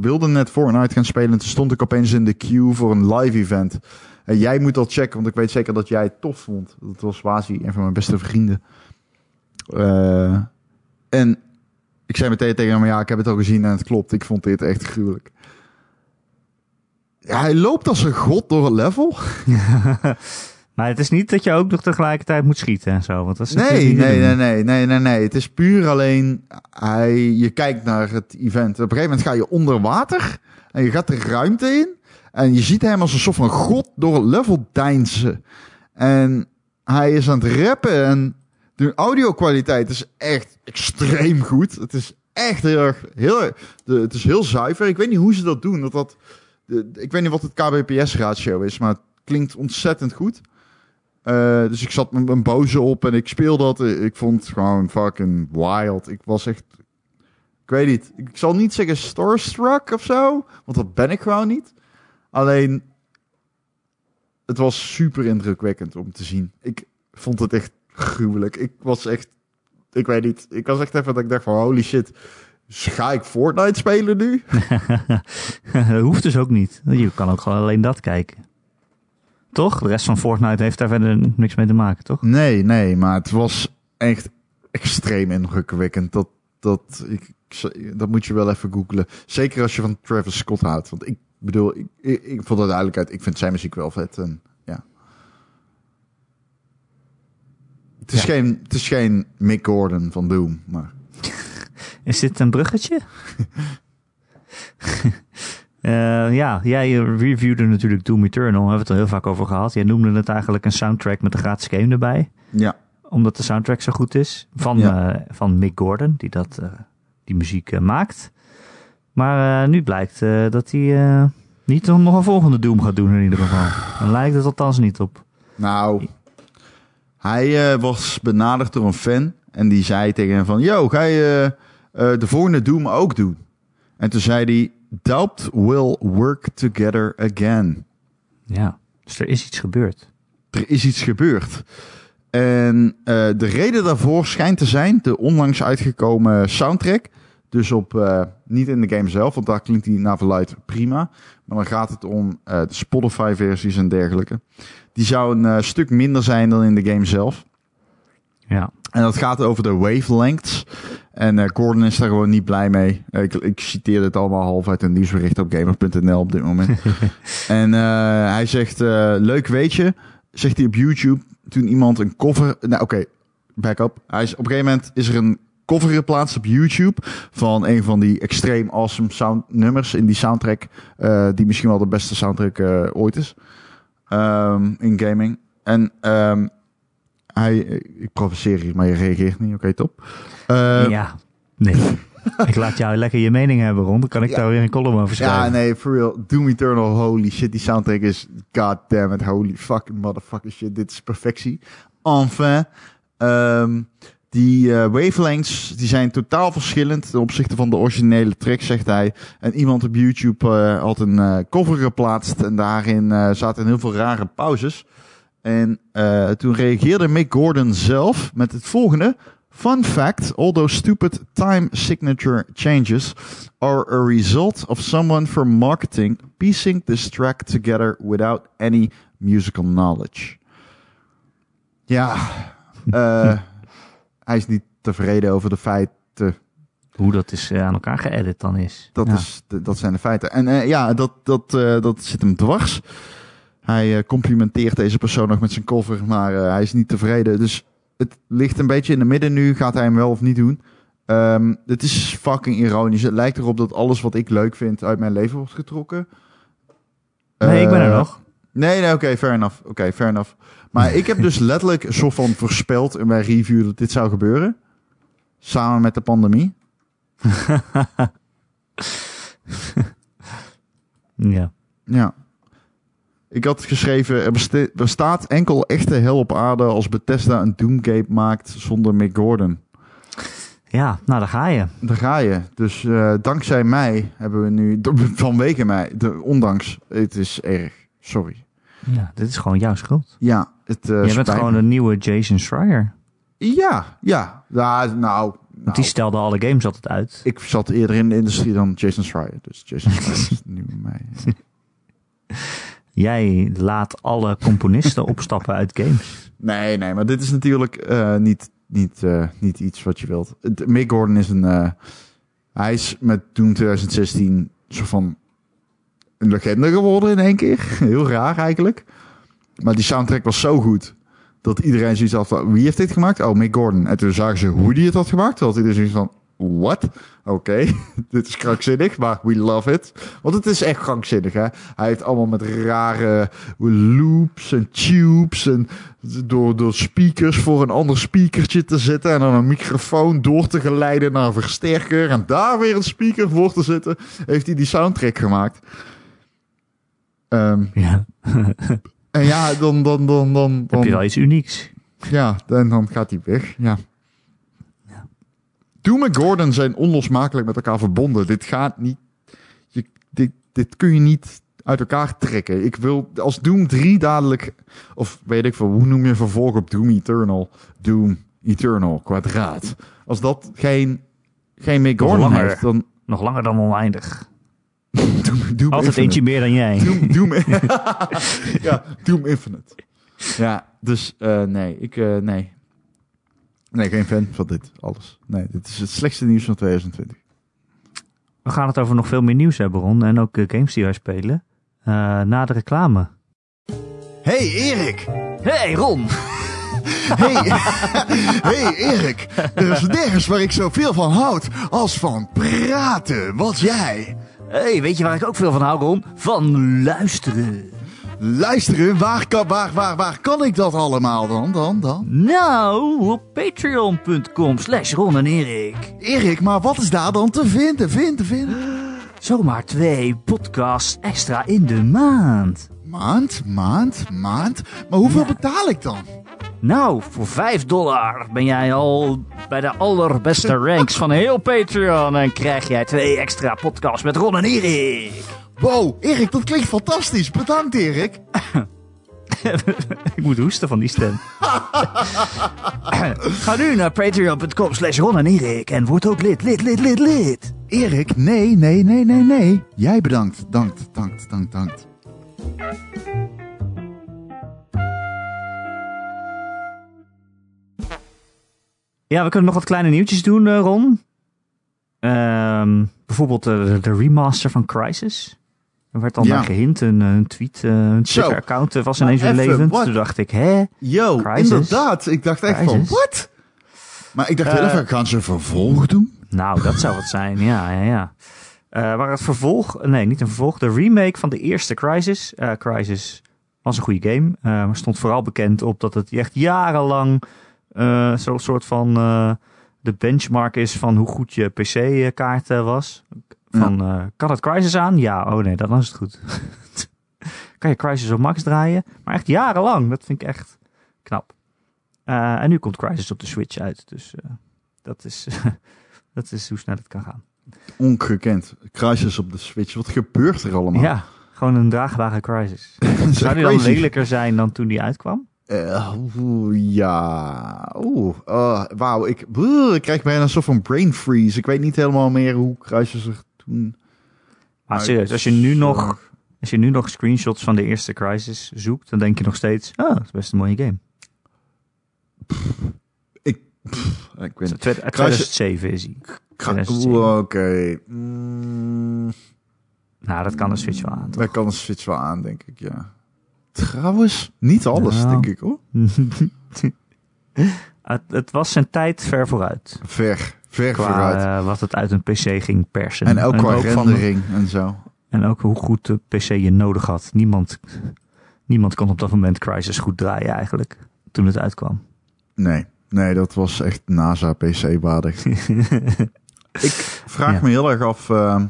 wilde net Fortnite gaan spelen. En toen stond ik opeens in de queue voor een live event. En jij moet dat checken, want ik weet zeker dat jij het tof vond. Dat was Wazi, een van mijn beste vrienden. Eh, en ik zei meteen tegen hem, ja, ik heb het al gezien en het klopt. Ik vond dit echt gruwelijk. Ja, hij loopt als een god door het level. (laughs) Maar het is niet dat je ook nog tegelijkertijd moet schieten en zo. Want dat is Nee, nee, nee, nee, nee, nee, nee. Het is puur alleen, hij, je kijkt naar het event. Op een gegeven moment ga je onder water en je gaat de ruimte in. En je ziet hem als een soort van god door het level deinzen. En hij is aan het rappen en de audio-kwaliteit is echt extreem goed. Het is echt heel erg, heel, erg- de, het is heel zuiver. Ik weet niet hoe ze dat doen. Dat dat, de, ik weet niet wat het kbps-ratio is, maar het klinkt ontzettend goed. Eh, dus ik zat met mijn boze op en ik speelde dat. Ik vond het gewoon fucking wild. Ik was echt... Ik weet niet. Ik zal niet zeggen starstruck of zo. Want dat ben ik gewoon niet. Alleen... Het was super indrukwekkend om te zien. Ik vond het echt gruwelijk. Ik was echt... Ik weet niet. Ik was echt even dat ik dacht van holy shit. Ga ik Fortnite spelen nu? (laughs) hoeft dus ook niet. Je kan ook gewoon alleen dat kijken. Toch? De rest van Fortnite heeft daar verder niks mee te maken, toch? Nee, nee, maar het was echt extreem indrukwekkend. Dat, dat, ik, dat moet je wel even googlen. Zeker als je van Travis Scott houdt. Want ik bedoel, ik, ik, ik vond het duidelijkheid. Ik vind zijn muziek wel vet. En, ja. Het is, Ja. geen, het is geen Mick Gordon van Doom, maar... Is dit een bruggetje? (laughs) Eh, ja, jij reviewde natuurlijk Doom Eternal. Daar hebben we het al heel vaak over gehad. Jij noemde het eigenlijk een soundtrack met een gratis game erbij. Ja, Omdat de soundtrack zo goed is. Van, Ja. eh, van Mick Gordon, die dat, eh, die muziek maakt. Maar nu blijkt dat hij niet nog een volgende Doom gaat doen in ieder geval. Dan lijkt het althans niet op. Nou, hij was benaderd door een fan en die zei tegen hem van... Yo, ga je de volgende Doom ook doen? En toen zei hij... Doubt will work together again. Ja, dus er is iets gebeurd. Er is iets gebeurd. En eh, de reden daarvoor schijnt te zijn de onlangs uitgekomen soundtrack. Dus op, eh, niet in de game zelf, want daar klinkt die naar verluid prima. Maar dan gaat het om eh, de Spotify-versies en dergelijke. Die zou een stuk minder zijn dan in de game zelf. Ja, En dat gaat over de wavelengths. En eh, Gordon is daar gewoon niet blij mee. Eh, Ik, ik citeer dit allemaal half uit een nieuwsbericht op gamer.nl op dit moment. (laughs) en eh, hij zegt, eh, leuk weet je, zegt hij op YouTube, toen iemand een cover... Nou oké, back up. Hij is, op een gegeven moment is er een cover geplaatst op YouTube van een van die extreem awesome sound nummers in die soundtrack. die misschien wel de beste soundtrack ooit is. Ehm, in gaming. En ehm, hij, ik provoceer hier, maar je reageert niet. Oké, top. Eh, ja. Nee. (laughs) ik laat jou lekker je mening hebben, Ron. Dan kan ik Ja. daar weer een column over schrijven. Ja, nee, for real. Doom Eternal, holy shit. Die soundtrack is, god damn it, holy fucking motherfucking shit. Dit is perfectie. Enfin. Ehm, die eh, wavelengths, die zijn totaal verschillend ten opzichte van de originele track, zegt hij. En iemand op YouTube eh, had een eh, cover geplaatst en daarin zaten heel veel rare pauzes. En eh, toen reageerde Mick Gordon zelf met het volgende. Fun fact, all those stupid time signature changes are a result of someone from marketing piecing this track together without any musical knowledge. Ja, eh, (laughs) hij is niet tevreden over de feiten. Hoe dat is eh, aan elkaar geëdit dan is. Dat, Ja. is, dat zijn de feiten. En ja, dat, dat, dat zit hem dwars. Hij eh, complimenteert deze persoon nog met zijn cover, maar eh, hij is niet tevreden. Dus het ligt een beetje in de midden nu. Gaat hij hem wel of niet doen? Ehm, het is fucking ironisch. Het lijkt erop dat alles wat ik leuk vind uit mijn leven wordt getrokken. Nee, ik ben er Eh, nog. Nee, nee, oké, fair enough. Oké, fair enough. Maar ik heb dus letterlijk soort van voorspeld in mijn review dat dit zou gebeuren. Samen met de pandemie. (laughs) Ja. Ja. Ik had geschreven, er bestaat enkel echte hel op aarde als Bethesda een Doomgame maakt zonder Mick Gordon. ja, nou daar ga je. Daar ga je. Dus eh, dankzij mij hebben we nu, (laughs) vanwege mij, de, ondanks, het is erg. Sorry. Ja, dit is gewoon jouw schuld. Ja, het Je bent gewoon me. een nieuwe Jason Schreier. Ja, ja. Ja, nou, nou die stelde alle games altijd uit. ik zat eerder in de industrie dan Jason Schreier. Dus Jason Schreier is (laughs) nu bij mij. Jij laat alle componisten (laughs) opstappen uit games. Nee, nee, maar dit is natuurlijk eh, niet, niet, eh, niet iets wat je wilt. Mick Gordon is een... eh, hij is met Doom 2016 soort van een legende geworden in één keer. (laughs) Heel raar eigenlijk. Maar die soundtrack was zo goed dat iedereen zoiets had van... Wie heeft dit gemaakt? Oh, Mick Gordon. En toen zagen ze hoe die het had gemaakt. Toen had iedereen zoiets van... What? Oké, (laughs) dit is krankzinnig, maar we love it. Want het is echt krankzinnig, hè? Hij heeft allemaal met rare loops en tubes en door, door speakers voor een ander speakertje te zetten en dan een microfoon door te geleiden naar een versterker en daar weer een speaker voor te zetten, heeft hij die soundtrack gemaakt. Ehm, Ja. en ja, dan, dan, dan, dan, Heb je dan wel iets unieks. ja, en dan gaat hij weg. Ja. Doom en Gordon zijn onlosmakelijk met elkaar verbonden. Dit gaat niet. Je, dit, dit kun je niet uit elkaar trekken. Ik wil als Doom 3 dadelijk. Of weet ik veel, hoe noem je vervolg op Doom Eternal? Doom Eternal kwadraat. Als dat geen, geen Mick Nog Gordon heeft, dan. Nog langer dan oneindig. (laughs) Doom, Doom Altijd Infinite. eentje meer dan jij. Doom, Doom, (laughs) (laughs) ja, Doom Infinite. Ja, dus eh, nee, ik, eh, nee. Nee, geen fan van dit alles. Nee, dit is het slechtste nieuws van 2020. We gaan het over nog veel meer nieuws hebben, Ron. En ook eh, games die wij spelen. Eh, na de reclame. Hey Erik! Hey Ron! (laughs) Hey, (laughs) hey Erik! Er is nergens waar ik zoveel van houd als van praten. Wat jij? Hey, weet je waar ik ook veel van hou, Ron? Van luisteren. Luisteren, waar kan, waar, waar, waar kan ik dat allemaal dan, dan, dan? Nou, op patreon.com slash Ron en Erik. Erik, maar wat is daar dan te vinden, vinden, vinden? zomaar twee podcasts extra in de maand. Maand, maand, maand. Maar hoeveel betaal ik dan? Nou, voor 5 dollar ben jij al bij de allerbeste (laughs) ranks van heel Patreon. En krijg jij twee extra podcasts met Ron en Erik. Wow, Erik, dat klinkt fantastisch. Bedankt, Erik. (laughs) Ik moet hoesten van die stem. (laughs) Ga nu naar patreon.com slash Ron en Erik en word ook lid, lid, lid, lid, lid. Erik, nee, nee, nee, nee, nee. Jij bedankt. Dankt, dankt, dankt, dankt. Ja, we kunnen nog wat kleine nieuwtjes doen, eh, Ron. Ehm, bijvoorbeeld eh, de, de remaster van Crisis. Er werd al Ja. naar gehint, een, eh, een tweet, eh, een. Twitter-account eh, was ineens weer even, levend. what? Toen dacht ik, hè? Yo, Crisis. inderdaad. Ik dacht echt van, wat? Maar ik dacht heel Eh, even, gaan ze een vervolg doen? Nou, dat zou het zijn, ja, ja, ja. Maar het vervolg, nee, niet een vervolg, de remake van de eerste Crisis. Crisis was een goede game, maar stond vooral bekend op dat het echt jarenlang zo'n soort van de benchmark is van hoe goed je PC-kaart was. Van, eh, kan het Crisis aan? Ja, oh nee, dan is het goed. (laughs) kan je Crisis op max draaien? Maar echt jarenlang, dat vind ik echt knap. Eh, en nu komt Crisis op de Switch uit, dus eh, dat is... (laughs) Dat is hoe snel het kan gaan. Ongekend. Crisis op de Switch. Wat gebeurt er allemaal? Ja, gewoon een draagbare crisis. Dat is (laughs) Zou die dan lelijker zijn dan toen die uitkwam? Oeh, ja. Oeh, wauw. Ik krijg bijna een soort van brain freeze. Ik weet niet helemaal meer hoe Crisis er toen... Maar serieus, als je nu nog, als je nu nog screenshots van de eerste crisis zoekt, dan denk je nog steeds, ah, dat is best een mooie game. Ik, pff, ik weet. Uit 2007 is hij. Cri- 2007. Oeh, Oké. Mm, Nou, dat kan de Switch wel aan. toch? daar kan een Switch wel aan, denk ik, ja. Trouwens, niet alles, Nou. denk ik, hoor. (laughs) het, het was zijn tijd ver vooruit. Ver, ver Qua eh, wat het uit een PC ging persen. En ook qua van- rendering en zo. En ook hoe goed de PC je nodig had. Niemand, niemand kon op dat moment Crisis goed draaien eigenlijk. Toen het uitkwam. Nee, nee, dat was echt NASA PC-waardig. (laughs) ik vraag Ja. me heel erg af eh,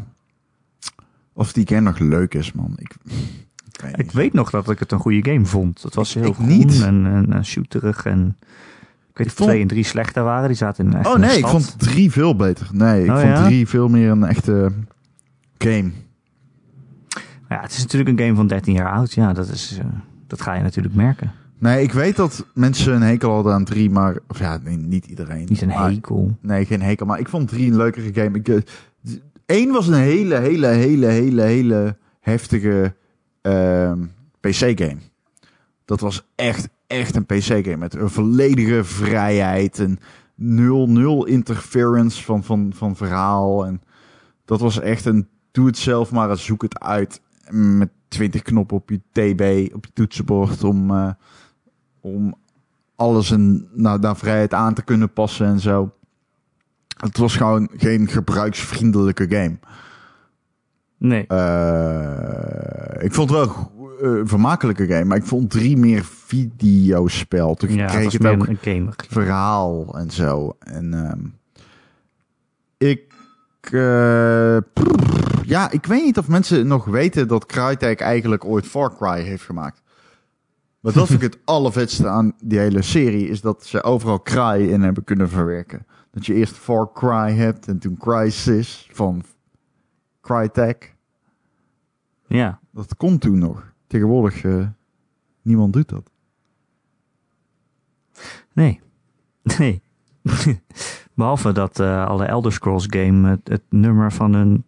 of die game nog leuk is, man. Ik, ik weet Ik niet. weet nog dat ik het een goede game vond. Het was Ik- heel groen niet. en, en, en shooterig. En ik weet dat vond- twee en drie slechter waren. Die zaten in echt Oh een nee, ik vond drie veel beter. Nee, ik Oh, vond ja? drie veel meer een echte game. Ja, het is natuurlijk een game van 13 jaar oud. Ja, dat, is, eh, dat ga je natuurlijk merken. Nee, ik weet dat mensen een hekel hadden aan drie, maar... Of ja, nee, niet iedereen. Niet een maar- hekel. Nee, geen hekel. Maar ik vond drie een leukere game. Ik, eh, één was een hele, hele, hele, hele, hele heftige ehm, PC-game. Dat was echt, echt een PC-game. Met een volledige vrijheid. En nul, nul interference van, van, van verhaal. En dat was echt een doe het zelf maar zoek het uit. Met 20 knoppen op je TB, op je toetsenbord. Om, eh, om alles en naar, naar vrijheid aan te kunnen passen en zo. Het was gewoon geen gebruiksvriendelijke game. Nee. Eh, ik vond het wel go- eh, vermakelijke game, maar ik vond drie meer videospel. Toen ja, kreeg het ook een, gamer. verhaal en zo. En ehm, ik, eh, prrr, ja, ik weet niet of mensen nog weten dat Crytek eigenlijk ooit Far Cry heeft gemaakt. Maar dat vind ik het (laughs) allervetste aan die hele serie, is dat ze overal Cry in hebben kunnen verwerken. Dat je eerst Far Cry hebt en toen Crysis van Crytek. Ja. Dat kon toen nog. Tegenwoordig, eh, niemand doet dat. Nee. (laughs) Nee. (laughs) Behalve dat eh, alle Elder Scrolls game het, het nummer van, een,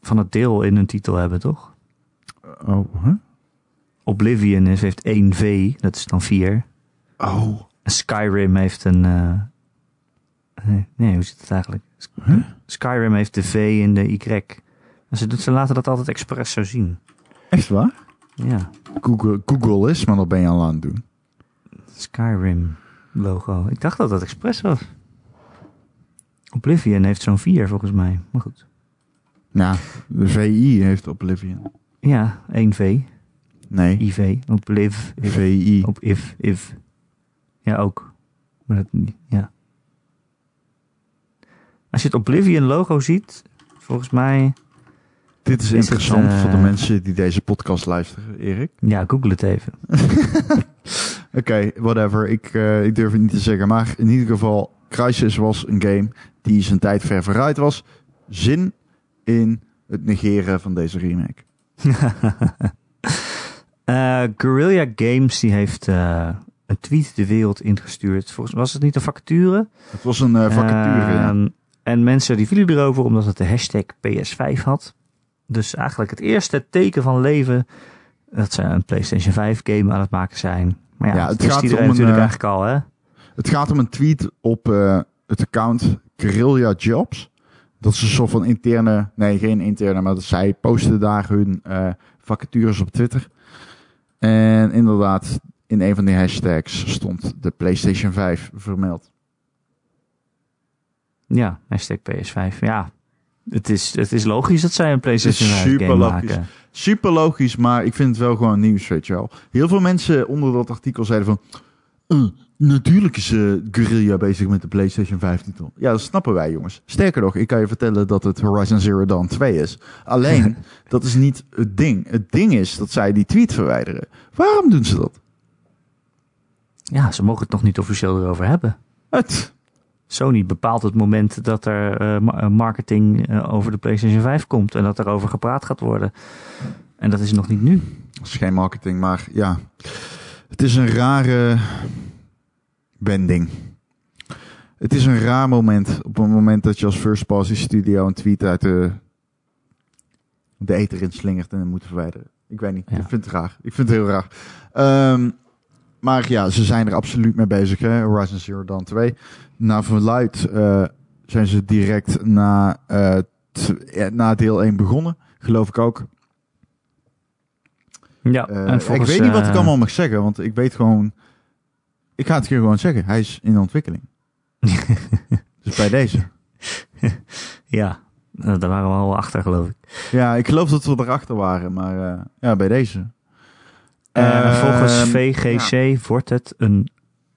van het deel in hun titel hebben, toch? Oh, huh? Oblivion is, heeft 1 V, dat is dan 4. Oh, Skyrim heeft een. eh, nee, nee, hoe zit het eigenlijk? Huh? Skyrim heeft de V en de Y. En Ze, ze laten dat altijd expres zo zien. echt waar? Ja, Google, Google is, maar dat ben je al aan het doen. Skyrim logo. Ik dacht dat dat expres was. Oblivion heeft zo'n 4 volgens mij. Maar goed. Ja, de VI heeft Oblivion. Ja, 1 V. Nee, IV. Obliv. VI. Op if. If. Ja, ook. Maar dat niet. Ja. Als je het Oblivion logo ziet, volgens mij Dit is, Is het, interessant voor de eh, mensen die deze podcast luisteren, Erik. Ja, google het even. (laughs) Oké, whatever. Ik, eh, ik durf het niet te zeggen. Maar in ieder geval, Crysis was een game die zijn tijd ver vooruit was. Zin in het negeren van deze remake. (laughs) Eh, Guerrilla Games die heeft een tweet de wereld ingestuurd. Volgens was het niet een vacature? Het was een vacature, ja. Ehm, En mensen die vielen erover omdat het de hashtag PS5 had. Dus eigenlijk het eerste teken van leven dat ze een PlayStation 5 game aan het maken zijn. Maar ja, Ja, het gaat iedereen om een, natuurlijk eh, eigenlijk al, hè? Het gaat om een tweet op eh, het account Guerrilla Jobs. Dat is een soort van interne, nee geen interne, maar dat zij posten daar hun eh, vacatures op Twitter. En inderdaad, in een van die hashtags stond de PlayStation 5 vermeld. Ja, hashtag PS5. Ja, het is, het is logisch dat zij een PlayStation Het is 5 game super logisch. maken. Super logisch, maar ik vind het wel gewoon nieuws, weet je wel. Heel veel mensen onder dat artikel zeiden van... "Eh, natuurlijk is eh, Guerrilla bezig met de PlayStation 5 titel. Ja, dat snappen wij, jongens. Sterker nog, ik kan je vertellen dat het Horizon Zero Dawn 2 is. Alleen, (laughs) dat is niet het ding. Het ding is dat zij die tweet verwijderen. Waarom doen ze dat? Ja, ze mogen het nog niet officieel erover hebben. Het, Sony bepaalt het moment dat er eh, eh, marketing eh, over de PlayStation 5 komt en dat er over gepraat gaat worden. En dat is nog niet nu. dat is geen marketing, maar ja. Het is een rare wending. Het is een raar moment. Op het moment dat je als first party studio een tweet uit de, de ether in slingert en moet verwijderen. Ik weet niet. Ja. Ik vind het raar. Ik vind het heel raar. Ehm, maar ja, ze zijn er absoluut mee bezig. Hè? Horizon Zero Dawn 2. Naar verluid eh, zijn ze direct na, eh, na deel 1 begonnen. Geloof ik ook. Ja, Eh, en volgens, ik weet niet wat ik allemaal mag zeggen, want ik weet gewoon. Ik ga het hier gewoon zeggen. Hij is in ontwikkeling. (laughs) dus bij deze. Ja, daar waren we al achter, geloof ik. Ja, ik geloof dat we erachter waren, maar ja, bij deze. Eh, Ehm, volgens VGC wordt het een,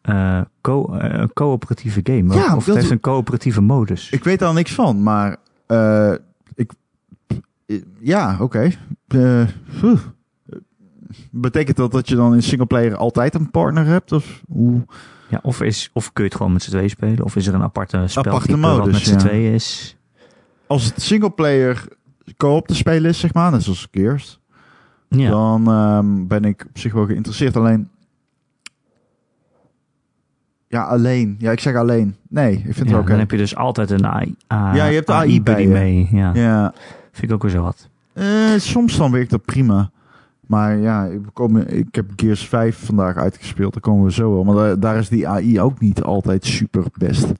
eh, co- eh, coöperatieve game. Ja, of het dat- heeft een coöperatieve modus. Ik weet daar niks van, maar eh, ik. Ja, oké. Eh. Betekent dat dat je dan in singleplayer altijd een partner hebt? Of hoe? Ja, of, is, of kun je het gewoon met z'n twee spelen? Of is er een aparte speltype modus, wat met z'n ja. twee is? Als het singleplayer co-op te spelen is, zeg maar, net zoals Gears, Ja, dan ehm, ben ik op zich wel geïnteresseerd. Alleen. Ja, alleen. Ja, ik zeg alleen. Nee, ik vind het ja oké. dan heb je dus altijd een AI, Ja, je hebt de AI bij buddy je. mee. Ja, Ja, vind ik ook weer zo wat. eh, soms dan werkt dat prima. Maar ja, we komen, ik heb Gears 5 vandaag uitgespeeld. Daar komen we zo wel. Maar daar, daar is die AI ook niet altijd super best.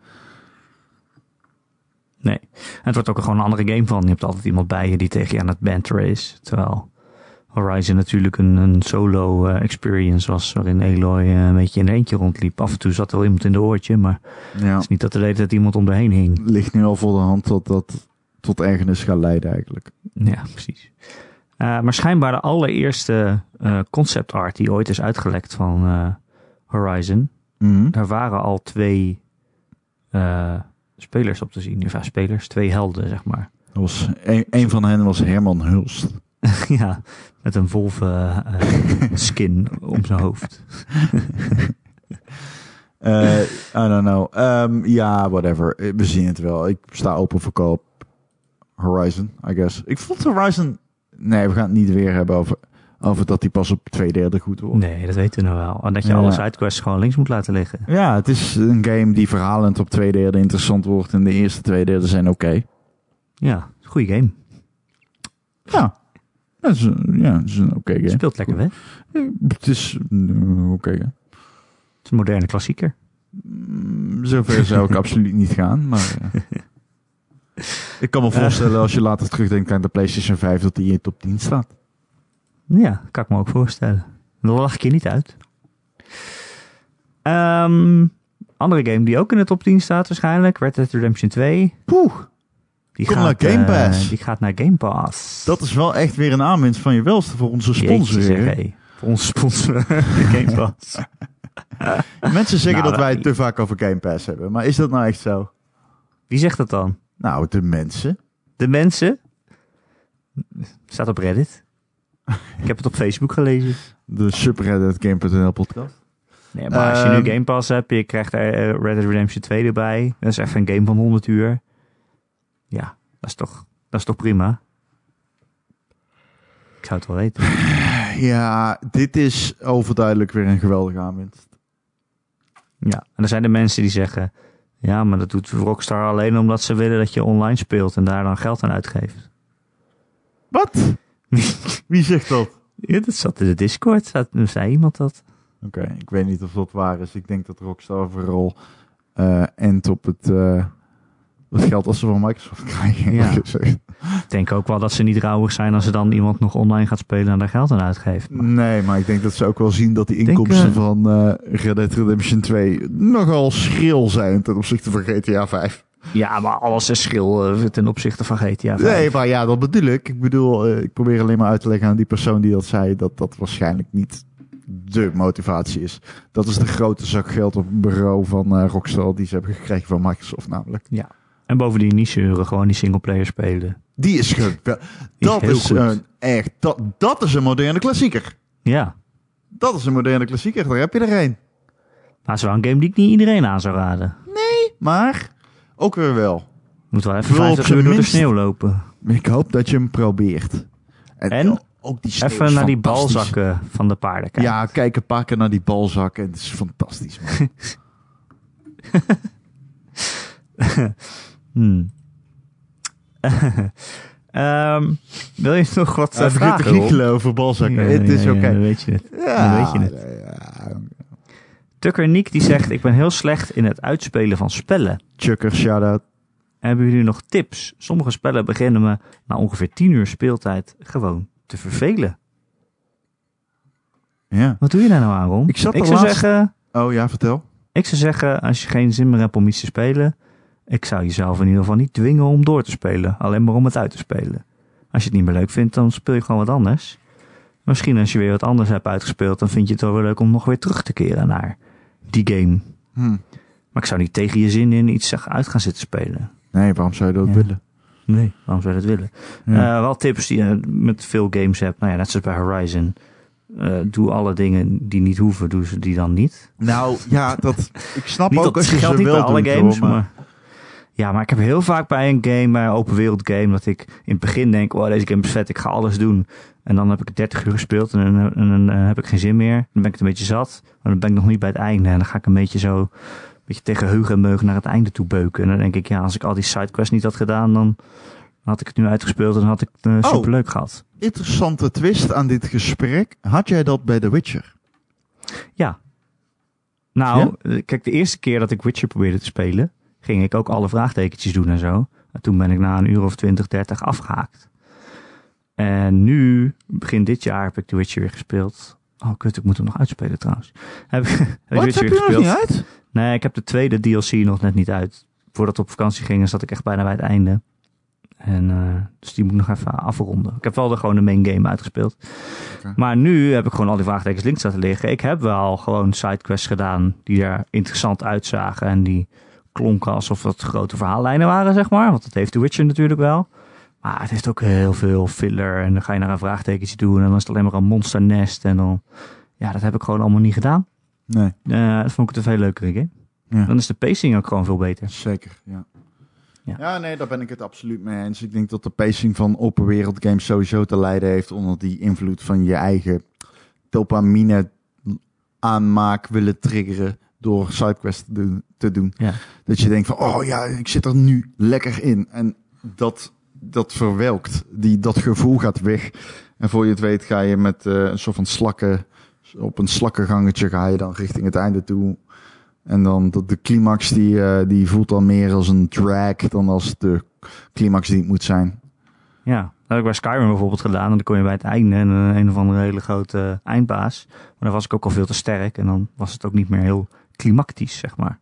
Nee. En het wordt ook gewoon een andere game van. Je hebt altijd iemand bij je die tegen je aan het banteren is. Terwijl Horizon natuurlijk een, een solo eh, experience was. Waarin Aloy eh, een beetje in een eentje rondliep. Af en toe zat er wel iemand in de oortje. Maar Ja, het is niet dat er de hele tijd iemand om de heen hing. ligt nu al voor de hand dat dat tot ergernis gaat leiden eigenlijk. Ja, precies. Eh, maar schijnbaar de allereerste concept art die ooit is uitgelekt van Horizon. Mhm. Daar waren al twee spelers op te zien. Of ja, spelers, twee helden, zeg maar. Dat was, een, een van hen was Herman Hulst. (laughs) ja, met een wolven eh, (laughs) skin om zijn hoofd. (laughs) Eh, I don't know. Ehm, ja, whatever. Eh, We zien het wel. Ik sta open voor koop. Horizon, I guess. Ik vond Horizon... Nee, we gaan het niet weer hebben over, over dat die pas op twee derde goed wordt. Nee, dat weten we nou wel. En dat je Ja. alle sidequests gewoon links moet laten liggen. Ja, het is een game die verhalend op twee derde interessant wordt. En de eerste twee derde zijn oké. Ja, goede game. Ja. Dat is, een- ja, het is een oké game. Speelt lekker, hè? Het Het is een oké game. is een moderne klassieker. Mm, Zover zou ik (laughs) absoluut niet gaan, maar... eh. ik kan me voorstellen als je later terugdenkt aan de PlayStation 5 dat die in top 10 staat. Ja, kan ik me ook voorstellen. Dan lach ik je niet uit. Ehm, andere game die ook in de top 10 staat waarschijnlijk. Red Dead Redemption 2. Poeh, Die Kom gaat, naar Game eh, Pass. die gaat naar Game Pass. dat is wel echt weer een aanwinst van je welste voor onze sponsor. zeg. Voor onze sponsor, (laughs) Game (laughs) Pass. Mensen zeggen Nou, dat wij het te vaak over Game Pass hebben, maar is dat nou echt zo? Wie zegt dat dan? Nou, de mensen. De mensen? Staat op Reddit. ik heb het op Facebook gelezen. De subreddit Game.nl podcast. Nee, maar als je Ehm. nu Game Pass hebt, je krijgt eh, Red Dead Redemption 2 erbij. Dat is even een game van 100 uur. Ja, dat is toch, dat is toch prima? Ik zou het wel weten. (sighs) Ja, dit is overduidelijk weer een geweldige aanwinst. Ja, en er zijn de mensen die zeggen... Ja, maar dat doet Rockstar alleen omdat ze willen dat je online speelt en daar dan geld aan uitgeeft. Wat? Wie (laughs) zegt dat? Ja, dat zat in de Discord, zat, zei iemand dat. Oké, ik weet niet of dat waar is. Ik denk dat Rockstar vooral eh endt op het, eh, het geld als ze van Microsoft krijgen. Ja. (laughs) Ik denk ook wel dat ze niet rouwig zijn als ze dan iemand nog online gaat spelen en daar geld aan uitgeeft. Maar- Nee, maar ik denk dat ze ook wel zien dat die denk, inkomsten eh, van eh Red Dead Redemption 2 nogal schril zijn ten opzichte van GTA 5. Ja, maar alles is schil eh, ten opzichte van GTA 5. Nee, maar ja, dat bedoel ik. Ik bedoel, eh, ik probeer alleen maar uit te leggen aan die persoon die dat zei, dat dat waarschijnlijk niet de motivatie is. Dat is de grote zak geld op het bureau van eh, Rockstar die ze hebben gekregen van Microsoft namelijk. En bovendien niet zeuren, gewoon die singleplayer spelen. Die is ge- wel- is dat is goed. een echt, dat, dat is een moderne klassieker. Ja, Dat is een moderne klassieker, daar heb je er een. maar het is wel een game die ik niet iedereen aan zou raden. Maar ook weer wel. Moet wel even Ik wil op 50 zijn uur door de sneeuw lopen. Ik hoop dat je hem probeert. En? ook die sneeuw Even naar die balzakken van de paarden kijken. Ja, kijk een paar keer naar die balzak en het is fantastisch. (laughs) Hmm. (laughs) Ehm, wil je nog wat uh, vragen? Over balzakken. Het is oké. dan weet je het. Ja, dan weet je het. ja. Tucker Nick die zegt, ik ben heel slecht in het uitspelen van spellen. Chucker, shout-out. Hebben jullie nog tips? Sommige spellen beginnen me na ongeveer 10 uur speeltijd gewoon te vervelen. Ja. Wat doe je daar nou aan, Ron? Ik zat ik zou laatst- zeggen, Oh ja, vertel. Ik zou zeggen, als je geen zin meer hebt om iets te spelen, ik zou jezelf in ieder geval niet dwingen om door te spelen. Alleen maar om het uit te spelen. Als je het niet meer leuk vindt, dan speel je gewoon wat anders. Misschien als je weer wat anders hebt uitgespeeld, dan vind je het wel weer leuk om nog weer terug te keren naar die game. Hm. Maar ik zou niet tegen je zin in iets zeg, uit gaan zitten spelen. Nee, waarom zou je dat Ja. willen? Nee, waarom zou je dat willen? Ja. Eh, wel tips die je met veel games hebt. Nou ja, net zoals bij Horizon. Eh, doe alle dingen die niet hoeven, doe ze die dan niet. Nou ja, dat, (laughs) ik snap ook dat als je geldt ze wel alle doet, games, hoor, maar... Ja, maar ik heb heel vaak bij een game, bij een open wereld game, dat ik in het begin denk, oh deze game is vet, ik ga alles doen. En dan heb ik 30 uur gespeeld en, dan- en dan eh, heb ik geen zin meer. Dan ben ik het een beetje zat, maar dan ben ik nog niet bij het einde. En dan ga ik een beetje zo, een beetje tegen heug en meug naar het einde toe beuken. En dan denk ik, ja, als ik al die sidequests niet had gedaan, dan had ik het nu uitgespeeld en dan had ik het eh, Oh. superleuk gehad. Interessante twist aan dit gesprek. Had jij dat bij The Witcher? Ja. Nou, eh, kijk, de eerste keer dat ik Witcher probeerde te spelen, ging ik ook alle vraagtekentjes doen en zo. En toen ben ik na een uur of 20, 30 afgehaakt. En nu, begin dit jaar, heb ik The Witcher weer gespeeld. Oh, kut, ik moet hem nog uitspelen trouwens. Heb ik, (laughs) Wat, Witcher heb je er nog gespeeld. niet uit? Nee, ik heb de tweede DLC nog net niet uit. Voordat we op vakantie gingen, zat ik echt bijna bij het einde. En, eh, dus die moet ik nog even afronden. Ik heb wel de, gewoon de main game uitgespeeld. Maar nu heb ik gewoon al die vraagtekens links laten liggen. Ik heb wel gewoon sidequests gedaan die er interessant uitzagen. En die klonken alsof dat grote verhaallijnen waren, zeg maar. Want dat heeft The Witcher natuurlijk wel. Maar het heeft ook heel veel filler. En dan ga je naar een vraagtekentje doen. En dan is het alleen maar een monsternest. En dan... Ja, dat heb ik gewoon allemaal niet gedaan. Nee, Eh, dat vond ik het een veel leukere game. Ja. Dan is de pacing ook gewoon veel beter. zeker. Ja. Ja. Ja. nee, daar ben ik het absoluut mee eens. Ik denk dat de pacing van open wereld games sowieso te lijden heeft onder die invloed van je eigen dopamine aanmaak willen triggeren door sidequests te doen. Ja. Dat je denkt van, oh ja, ik zit er nu lekker in. En dat, dat verwelkt. Die, dat gevoel gaat weg. En voor je het weet ga je met eh, een soort van slakken, op een slakkengangetje ga je dan richting het einde toe. En dan de, de climax die, eh, die voelt dan meer als een drag dan als de climax die het moet zijn. Ja, dat heb ik bij Skyrim bijvoorbeeld gedaan. En dan kon je bij het einde een, een of andere hele grote eindbaas. Maar dan was ik ook al veel te sterk. En dan was het ook niet meer heel klimactisch, zeg maar.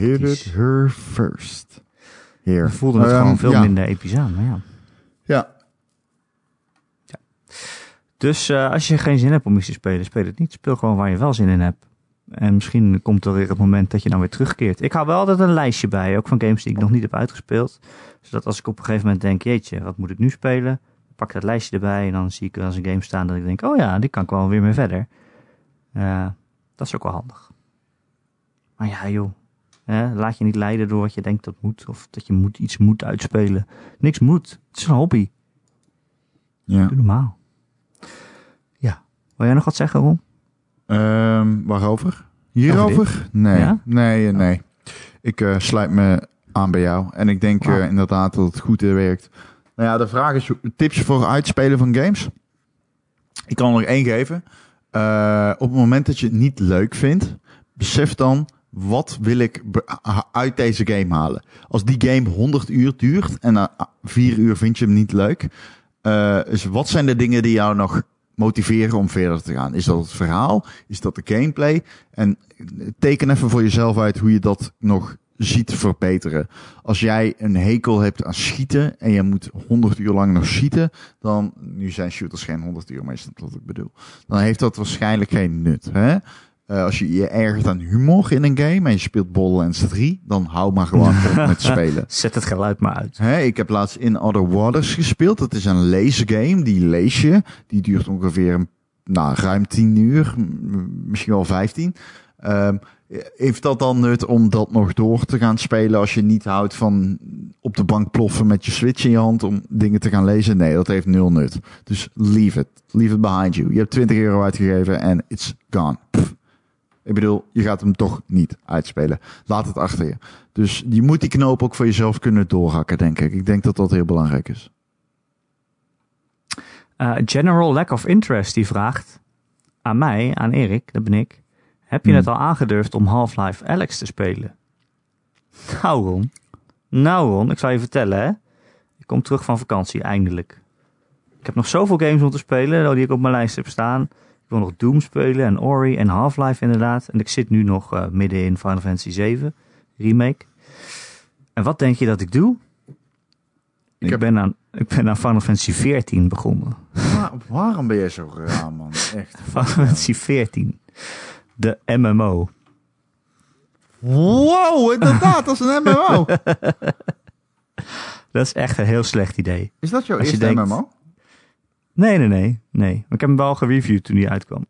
You heard it her first. Here. Dan voelde het Ehm, gewoon veel ja. minder episch aan. Maar ja. Ja, Dus eh, als je geen zin hebt om iets te spelen, speel het niet. Speel gewoon waar je wel zin in hebt. En misschien komt er weer het moment dat je dan weer terugkeert. Ik hou wel altijd een lijstje bij, ook van games die ik nog niet heb uitgespeeld. Zodat als ik op een gegeven moment denk, jeetje, wat moet ik nu spelen? Pak dat lijstje erbij en dan zie ik wel eens een game staan dat ik denk, oh ja, die kan ik wel weer mee verder. Uh, dat is ook wel handig. Maar ja, joh. Hè, laat je niet leiden door wat je denkt dat moet. Of dat je moet, iets moet uitspelen. Niks moet. Het is een hobby. Ja. Doe normaal. Ja. Wil jij nog wat zeggen, Ron? Um, waarover? Hierover? Nee. Ja? Nee, nee. Ik uh, sluit me aan bij jou. En ik denk wow. uh, inderdaad dat het goed werkt. Nou ja, de vraag is tips voor uitspelen van games. Ik kan er nog één geven. Uh, op het moment dat je het niet leuk vindt, besef dan wat wil ik uit deze game halen. Als die game 100 uur duurt en na 4 uur vind je hem niet leuk. Uh, dus wat zijn de dingen die jou nog motiveren om verder te gaan? Is dat het verhaal? Is dat de gameplay? En teken even voor jezelf uit hoe je dat nog ziet verbeteren. Als jij een hekel hebt aan schieten en je moet 100 uur lang nog schieten, dan, nu zijn shooters geen 100 uur, maar is dat wat ik bedoel, dan heeft dat waarschijnlijk geen nut. Hè? Uh, als je je ergert aan humor in een game en je speelt Borderlands 3, dan hou maar gewoon op (laughs) met spelen. Zet het geluid maar uit. Hè, ik heb laatst In Other Waters gespeeld. Dat is een leesgame. Die lees je. Die duurt ongeveer nou, ruim 10 uur. Misschien wel 15. Um, heeft dat dan nut om dat nog door te gaan spelen als je niet houdt van op de bank ploffen met je switch in je hand om dingen te gaan lezen? Nee, dat heeft nul nut. Dus leave it. Leave it behind you. Je hebt 20 euro uitgegeven en it's gone. Ik bedoel, je gaat hem toch niet uitspelen. Laat het achter je. Dus je moet die knoop ook voor jezelf kunnen doorhakken, denk ik. Ik denk dat dat heel belangrijk is. Uh, General Lack of Interest die vraagt aan mij, aan Erik, dat ben ik. Heb je hmm. het al aangedurfd om Half-Life Alex te spelen? Nou Ron, nou Ron, ik zal je vertellen hè. Ik kom terug van vakantie, eindelijk. Ik heb nog zoveel games om te spelen, die ik op mijn lijst heb staan. Ik wil nog Doom spelen en Ori en Half-Life inderdaad. En ik zit nu nog uh, midden in Final Fantasy 7 remake. En wat denk je dat ik doe? Ik, ik heb... ben, aan, ik ben aan Final Fantasy 14 begonnen. Maar waarom ben je zo raar, man? Echt. (laughs) Final Fantasy 14. De MMO. Wow, inderdaad, dat is een MMO. (laughs) dat is echt een heel slecht idee. Is dat jouw eerste denkt, MMO? Nee, nee, nee, nee. Ik heb hem wel gereviewd toen hij uitkwam.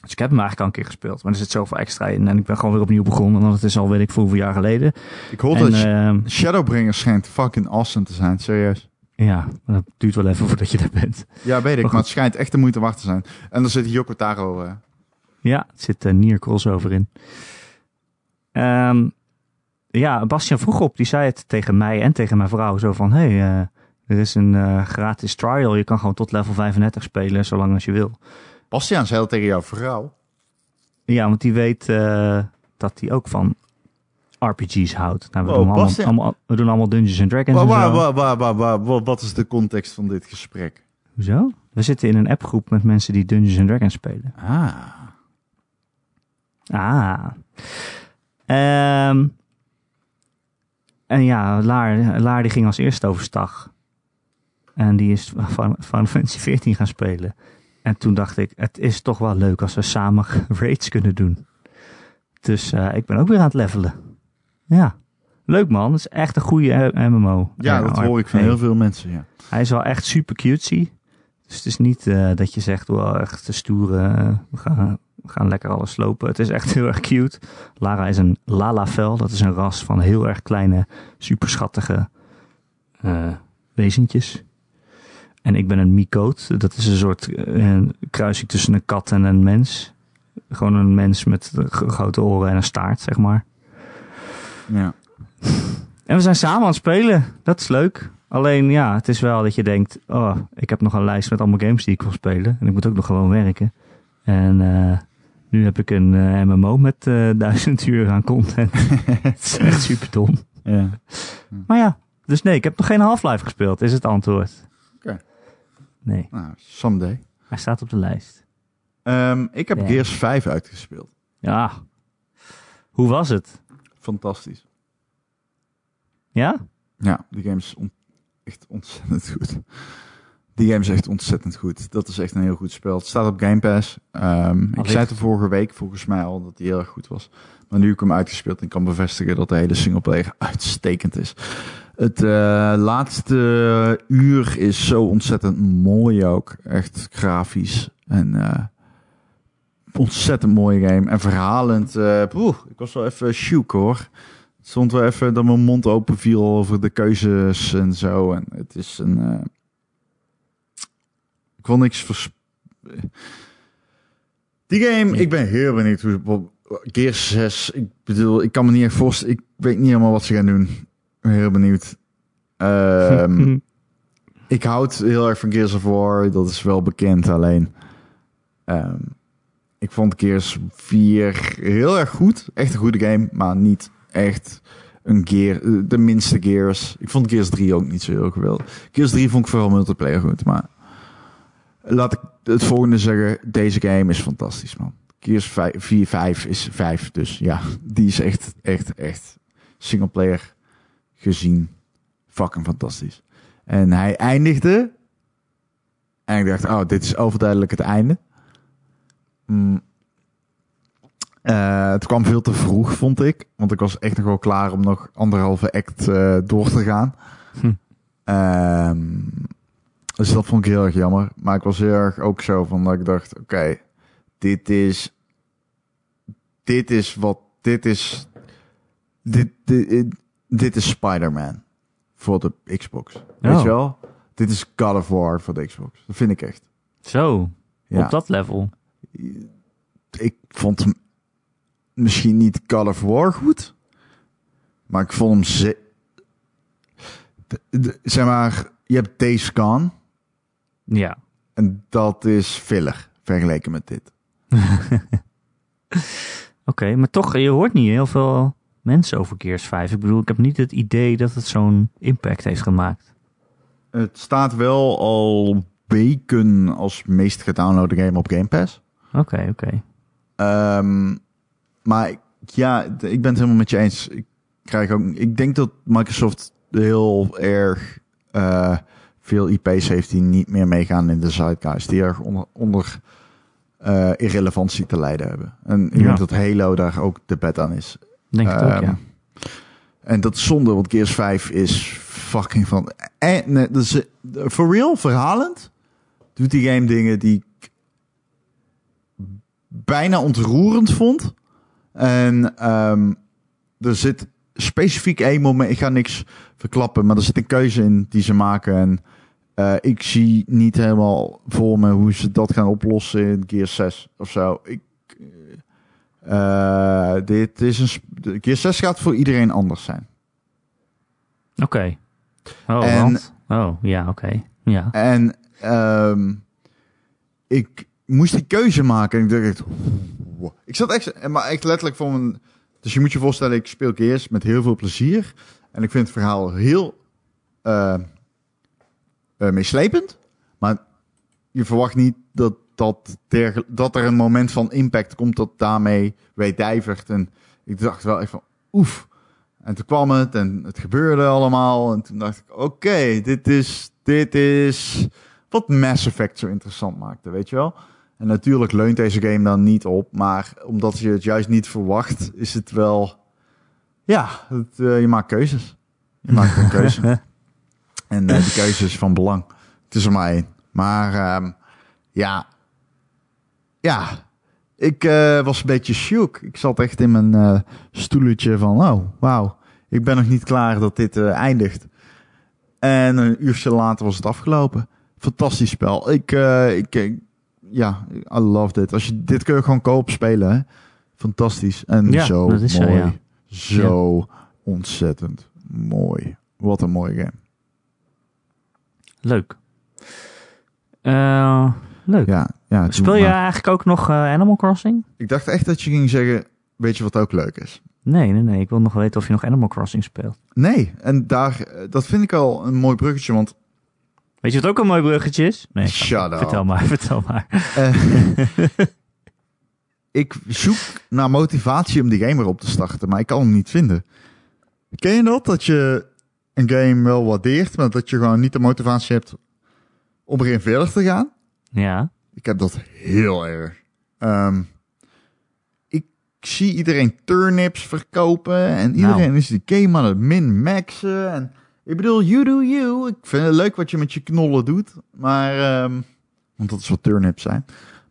Dus ik heb hem eigenlijk al een keer gespeeld. Maar er zit zoveel extra in. En ik ben gewoon weer opnieuw begonnen. Want het is al weet ik hoeveel jaar geleden. Ik hoor dat uh, Shadowbringers schijnt fucking awesome te zijn. Serieus. Ja, maar dat duurt wel even voordat je daar bent. Ja, weet ik. Maar, maar het schijnt echt de moeite waard te zijn. En er zit Yoko Taro... Uh... Ja, het zit een uh, Nier crossover in. Um, ja, Bastian vroeg op. Die zei het tegen mij en tegen mijn vrouw. Zo van, hey, uh, er is een uh, gratis trial. Je kan gewoon tot level 35 spelen, zolang als je wil. Bastiaan zei dat tegen jouw vrouw. Ja, want die weet uh, dat hij ook van RPG's houdt. Nou, we, oh, doen allemaal, allemaal, we doen allemaal Dungeons and Dragons. Waar, waar, waar, waar, wat is de context van dit gesprek? Hoezo? We zitten in een appgroep met mensen die Dungeons and Dragons spelen. Ah. Ah. Um, en ja, Laar, Laar die ging als eerste overstag. En die is van Final Fantasy 14 gaan spelen. En toen dacht ik, het is toch wel leuk als we samen (laughs) raids kunnen doen. Dus uh, ik ben ook weer aan het levelen. Ja, leuk man. Het is echt een goede MMO. Ja, dat hoor ik van heel veel mensen, ja. Hij is wel echt super cutesy. Dus het is niet uh, dat je zegt, wel echt te stoeren. we, gaan, we gaan lekker alles slopen. Het is echt (laughs) heel erg cute. Lara is een Lalafel. Dat is een ras van heel erg kleine, super schattige uh, wezentjes. En ik ben een Micoot. Dat is een soort een kruising tussen een kat en een mens. Gewoon een mens met grote oren en een staart, zeg maar. Ja. En we zijn samen aan het spelen. Dat is leuk. Alleen ja, het is wel dat je denkt: oh, ik heb nog een lijst met allemaal games die ik wil spelen. En ik moet ook nog gewoon werken. En uh, nu heb ik een uh, MMO met uh, (laughs) duizend uur aan content. (laughs) het is echt super dom. Ja. Maar ja, dus nee, ik heb nog geen Half-Life gespeeld, is het antwoord. Nee. Nou, someday. Hij staat op de lijst. Um, ik heb yeah. Gears 5 uitgespeeld. Ja. Hoe was het? Fantastisch. Ja? Ja, die game is echt ontzettend goed. Die game is echt ontzettend goed. Dat is echt een heel goed spel. Het staat op Game Pass. Ehm, ik zei het de vorige week volgens mij al dat die heel erg goed was. Maar nu ik hem uitgespeeld en kan bevestigen dat de hele singleplayer (laughs) uitstekend is. Het uh, laatste uur is zo ontzettend mooi ook. Echt grafisch. En uh, ontzettend mooie game. En verhalend. Uh, poeh, ik was wel even shook hoor. Stond wel even dat mijn mond open viel over de keuzes en zo. En het is een. ik wil niks vers. Die game, ik ben heel benieuwd hoe. Gears 6, ik bedoel, ik kan me niet echt voorstellen. Ik weet niet helemaal wat ze gaan doen. Ik ben heel benieuwd. Um, (laughs) ik houd heel erg van Gears of War. Dat is wel bekend. Alleen, um, ik vond Gears 4 heel erg goed. Echt een goede game, maar niet echt een Gear, de minste Gears. Ik vond Gears 3 ook niet zo heel geweldig. Gears 3 vond ik vooral multiplayer goed, maar laat ik het volgende zeggen. Deze game is fantastisch, man. Gears 5, 4, 5 is 5, dus ja, (laughs) die is echt, echt, echt singleplayer gezien fucking fantastisch. En hij eindigde. En ik dacht, oh, dit is overduidelijk het einde. Mm. Uh, het kwam veel te vroeg, vond ik. Want ik was echt nog wel klaar om nog anderhalve act uh, door te gaan. Hm. Um, dus dat vond ik heel erg jammer. Maar ik was heel erg ook zo van dat ik dacht, oké, okay, dit is... Dit is wat... Dit is... Dit, dit, dit is Spider-Man voor de Xbox. Weet je wel? Dit is God of War voor de Xbox. Dat vind ik echt. Zo, ja. op dat level. Ik vond hem misschien niet God of War goed, maar ik vond hem ze zeg maar, je hebt Days Gone. Ja. En dat is filler vergeleken met dit. (laughs) Oké, maar toch, je hoort niet heel veel mensen over Gears 5. Ik bedoel, ik heb niet het idee dat het zo'n impact heeft gemaakt. Het staat wel al weken als meest gedownloade game op Game Pass. Oké, oké. Ehm, maar ja, ik ben het helemaal met je eens. Ik, krijg ook, ik denk dat Microsoft heel erg uh, veel IP's heeft die niet meer meegaan in de zeitgeist. Die erg onder, onder uh, irrelevantie te lijden hebben. En ik ja. denk dat Halo daar ook de bed aan is. Denk het um, ook, ja. En dat is zonde, want Gears 5 is fucking van... En, nee, dat is, for real, verhalend, doet die game dingen die ik bijna ontroerend vond. En um, er zit specifiek één moment, ik ga niks verklappen, maar er zit een keuze in die ze maken. En uh, ik zie niet helemaal voor me hoe ze dat gaan oplossen in Gears 6 of zo. Ik, uh, dit is een. Gear 6 gaat voor iedereen anders zijn. Oké. Okay. Oh, en, want? Oh, ja, oké. Okay. Ja. En um, ik moest die keuze maken. En ik dacht, ik zat echt, maar echt letterlijk voor mijn. Dus je moet je voorstellen, ik speel Gears met heel veel plezier. En ik vind het verhaal heel uh, uh, meeslepend. Maar je verwacht niet dat dat, dat er een moment van impact komt dat daarmee weedijvert. En ik dacht wel even, oef. En toen kwam het en het gebeurde allemaal. En toen dacht ik, oké, dit, is, dit is wat Mass Effect zo interessant maakte, weet je wel. En natuurlijk leunt deze game dan niet op, maar omdat je het juist niet verwacht, is het wel, ja, het, uh, je maakt keuzes. Je maakt een (laughs) keuze. en uh, die keuze is van belang. Het is er maar één. Maar um, ja, ja, ik uh, was een beetje shook. Ik zat echt in mijn stoeltje van, oh, wauw. Ik ben nog niet klaar dat dit eindigt. En een uurtje later was het afgelopen. Fantastisch spel. Ik, ik ja, I love it. Als je dit kun je gewoon koop spelen, hè? fantastisch. En ja, zo mooi. Zo, ja. zo ja. ontzettend mooi. Wat een mooie game. Leuk. Uh, leuk. Ja, ja, Speel je maar. eigenlijk ook nog uh, Animal Crossing? Ik dacht echt dat je ging zeggen, weet je wat ook leuk is? Nee, nee, nee. Ik wil nog weten of je nog Animal Crossing speelt. Nee, en daar, eh, dat vind ik al een mooi bruggetje, want... Weet je wat ook een mooi bruggetje is? Nee, Shut up. Vertel maar, (laughs) vertel maar. Uh, (laughs) ik zoek naar motivatie om die game erop te starten, maar ik kan hem niet vinden. Ken je dat? Dat je een game wel waardeert, maar dat je gewoon niet de motivatie hebt om erin verder te gaan. Ja. Ik heb dat heel erg. Ehm, ik zie iedereen turnips verkopen en iedereen is de game aan het min-maxen. En ik bedoel, you do you. Ik vind het leuk wat je met je knollen doet, maar ehm, want dat is wat turnips zijn.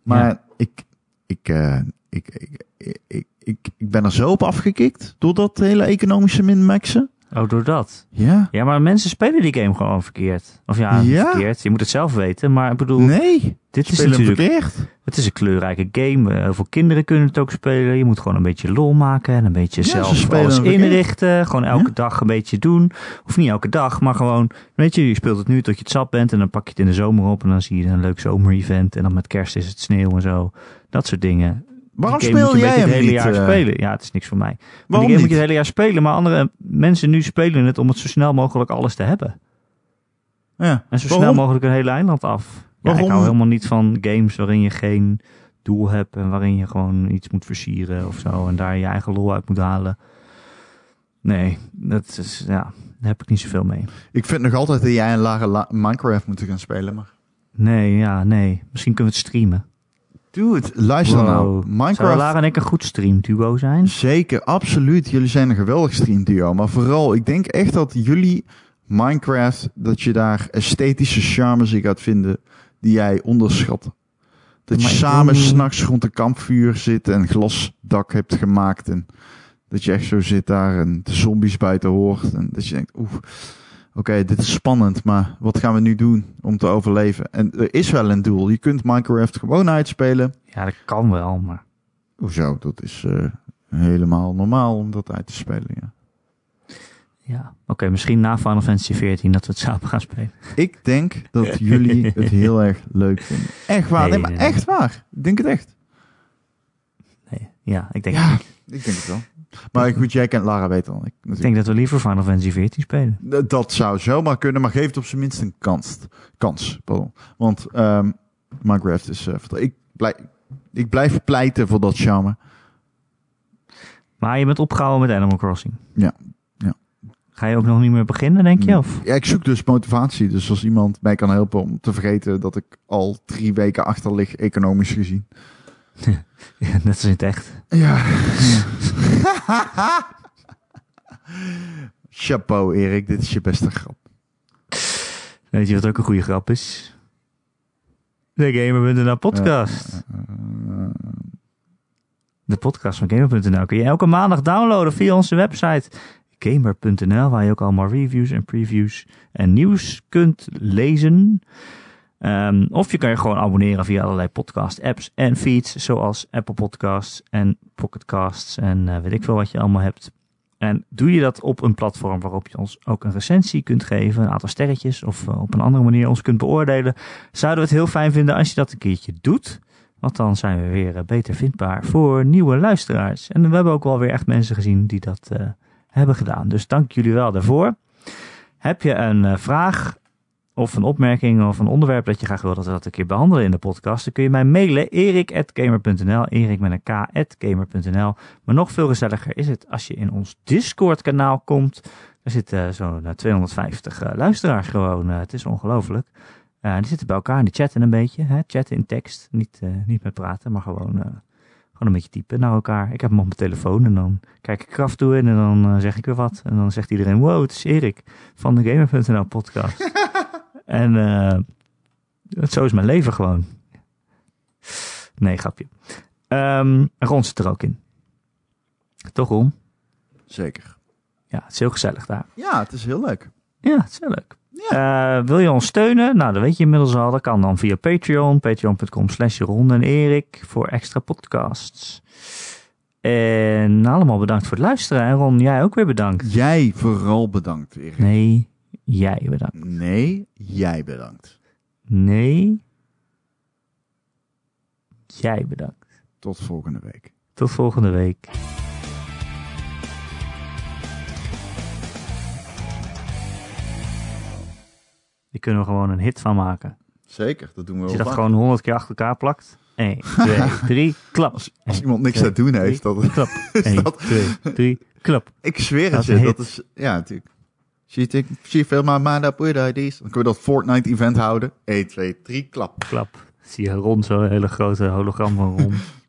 Maar Ja. ik, ik, eh, ik, ik, ik, ik, ik, ik ben er zo op afgekikt door dat hele economische min-maxen. Oh, door dat. Ja. Ja, maar mensen spelen die game gewoon verkeerd. Of ja, Ja? verkeerd. Je moet het zelf weten. Maar ik bedoel, Nee, dit is natuurlijk verkeerd. Het is een kleurrijke game. Eh, Heel veel kinderen kunnen het ook spelen. Je moet gewoon een beetje lol maken en een beetje Ja, ze zelf alles verkeerd. inrichten. Gewoon elke Ja. dag een beetje doen. Of niet elke dag, maar gewoon, weet je, je speelt het nu tot je het zat bent en dan pak je het in de zomer op en dan zie je een leuk zomer-event en dan met kerst is het sneeuw en zo. Dat soort dingen. Waarom speel moet je een jij hem het hele niet? jaar eh, spelen. Ja, het is niks voor mij. Maar Waarom die game moet niet? je het hele jaar spelen, maar andere mensen nu spelen het om het zo snel mogelijk alles te hebben. Ja. En zo Waarom? snel mogelijk een hele eiland af. Ja, ik hou helemaal niet van games waarin je geen doel hebt en waarin je gewoon iets moet versieren of zo en daar je eigen lol uit moet halen. Nee, dat is, ja, daar heb ik niet zoveel mee. Ik vind nog altijd dat jij een lage la- Minecraft moet gaan spelen, maar... Nee, ja, nee. Misschien kunnen we het streamen. Dude, luister Wow. nou. Zou Minecraft... Lara en ik een goed streamduo zijn? Zeker, absoluut. Jullie zijn een geweldig streamduo. Maar vooral, ik denk echt dat jullie Minecraft, dat je daar esthetische charmes in gaat vinden die jij onderschat. Dat je Maar samen wil- s'nachts rond een kampvuur zit en glasdak hebt gemaakt. En dat je echt zo zit daar en de zombies buiten hoort. En dat je denkt, oeh, oké, dit is spannend, maar wat gaan we nu doen om te overleven? En er is wel een doel. Je kunt Minecraft gewoon uitspelen. Ja, dat kan wel, maar... Hoezo? Dat is eh, helemaal normaal om dat uit te spelen, ja. Ja, oké, misschien na Final Fantasy 14 dat we het samen gaan spelen. Ik denk dat (laughs) jullie het heel erg leuk vinden. Echt waar. Nee, Nee, maar nee, nee. echt waar. Ik denk het echt. Nee, ja, ik denk, Ja, ik denk het wel. Maar goed, jij kent Lara beter dan ik. denk dat we liever Final Fantasy 14 spelen. Dat zou zomaar kunnen, maar geef het op zijn minst een kans. Kans, pardon. Want ehm Minecraft is... eh, ik, blijf, ik blijf pleiten voor dat charme. Maar je bent opgehouden met Animal Crossing. Ja, ja. Ga je ook nog niet meer beginnen, denk je? Of? Ja, ik zoek dus motivatie. Dus als iemand mij kan helpen om te vergeten dat ik al drie weken achter lig, economisch gezien. (laughs) Ja, als in het echt. Ja. (laughs) Chapeau, Erik. Dit is je beste grap. Weet je wat ook een goede grap is? De Gamer.nl podcast. De podcast van Gamer.nl kun je elke maandag downloaden via onze website Gamer.nl, waar je ook allemaal reviews en previews en nieuws kunt lezen. Ehm, of je kan je gewoon abonneren via allerlei podcast apps en feeds, zoals Apple Podcasts en Pocket Casts en eh, weet ik veel wat je allemaal hebt. En doe je dat op een platform waarop je ons ook een recensie kunt geven, een aantal sterretjes, of eh, op een andere manier ons kunt beoordelen, zouden we het heel fijn vinden als je dat een keertje doet. Want dan zijn we weer eh, beter vindbaar voor nieuwe luisteraars. En we hebben ook wel weer echt mensen gezien die dat hebben gedaan. Dus dank jullie wel daarvoor. Heb je een vraag of een opmerking of een onderwerp dat je graag wil dat we dat een keer behandelen in de podcast, dan kun je mij mailen erik.gamer.nl, erik met een k.gamer.nl. Maar nog veel gezelliger is het als je in ons Discord kanaal komt. Er zitten zo'n eh, 250 eh, luisteraars gewoon. eh, het is ongelooflijk. Eh, die zitten bij elkaar en die chatten een beetje. Hè? Chatten in tekst. Niet, eh, niet met praten, maar gewoon, eh, gewoon een beetje typen naar elkaar. Ik heb hem op mijn telefoon en dan kijk ik af toe in en dan eh, zeg ik weer wat. En dan zegt iedereen, wow, het is Erik van de Gamer.nl podcast. En eh, zo is mijn leven gewoon. Nee, grapje. Ehm Ron zit er ook in. Toch Ron? Zeker. Ja, het is heel gezellig daar. Ja, het is heel leuk. Ja, het is heel leuk. Eh, wil je ons steunen? Nou, dat weet je inmiddels al. Dat kan dan via Patreon. Patreon.com slash Ron en Erik voor extra podcasts. En allemaal bedankt voor het luisteren. En Ron, jij ook weer bedankt. Jij vooral bedankt, Erik. Nee, jij bedankt. Nee, jij bedankt. Nee, jij bedankt. Tot volgende week. Tot volgende week. Die kunnen we gewoon een hit van maken. Zeker, dat doen we Als wel je dat vaak. gewoon honderd keer achter elkaar plakt. 1, 2, 3, klap. Als, als iemand niks te doen heeft, (laughs) dat, Klap. 1, dat- 2, 3, klap. ik zweer het is je, dat is, ja natuurlijk. She, think, she fill my mind up with ideas. Dan kunnen we dat Fortnite-event houden. 1, 2, 3, klap. Klap. Zie je Ron, zo'n hele grote hologram van Ron. (laughs)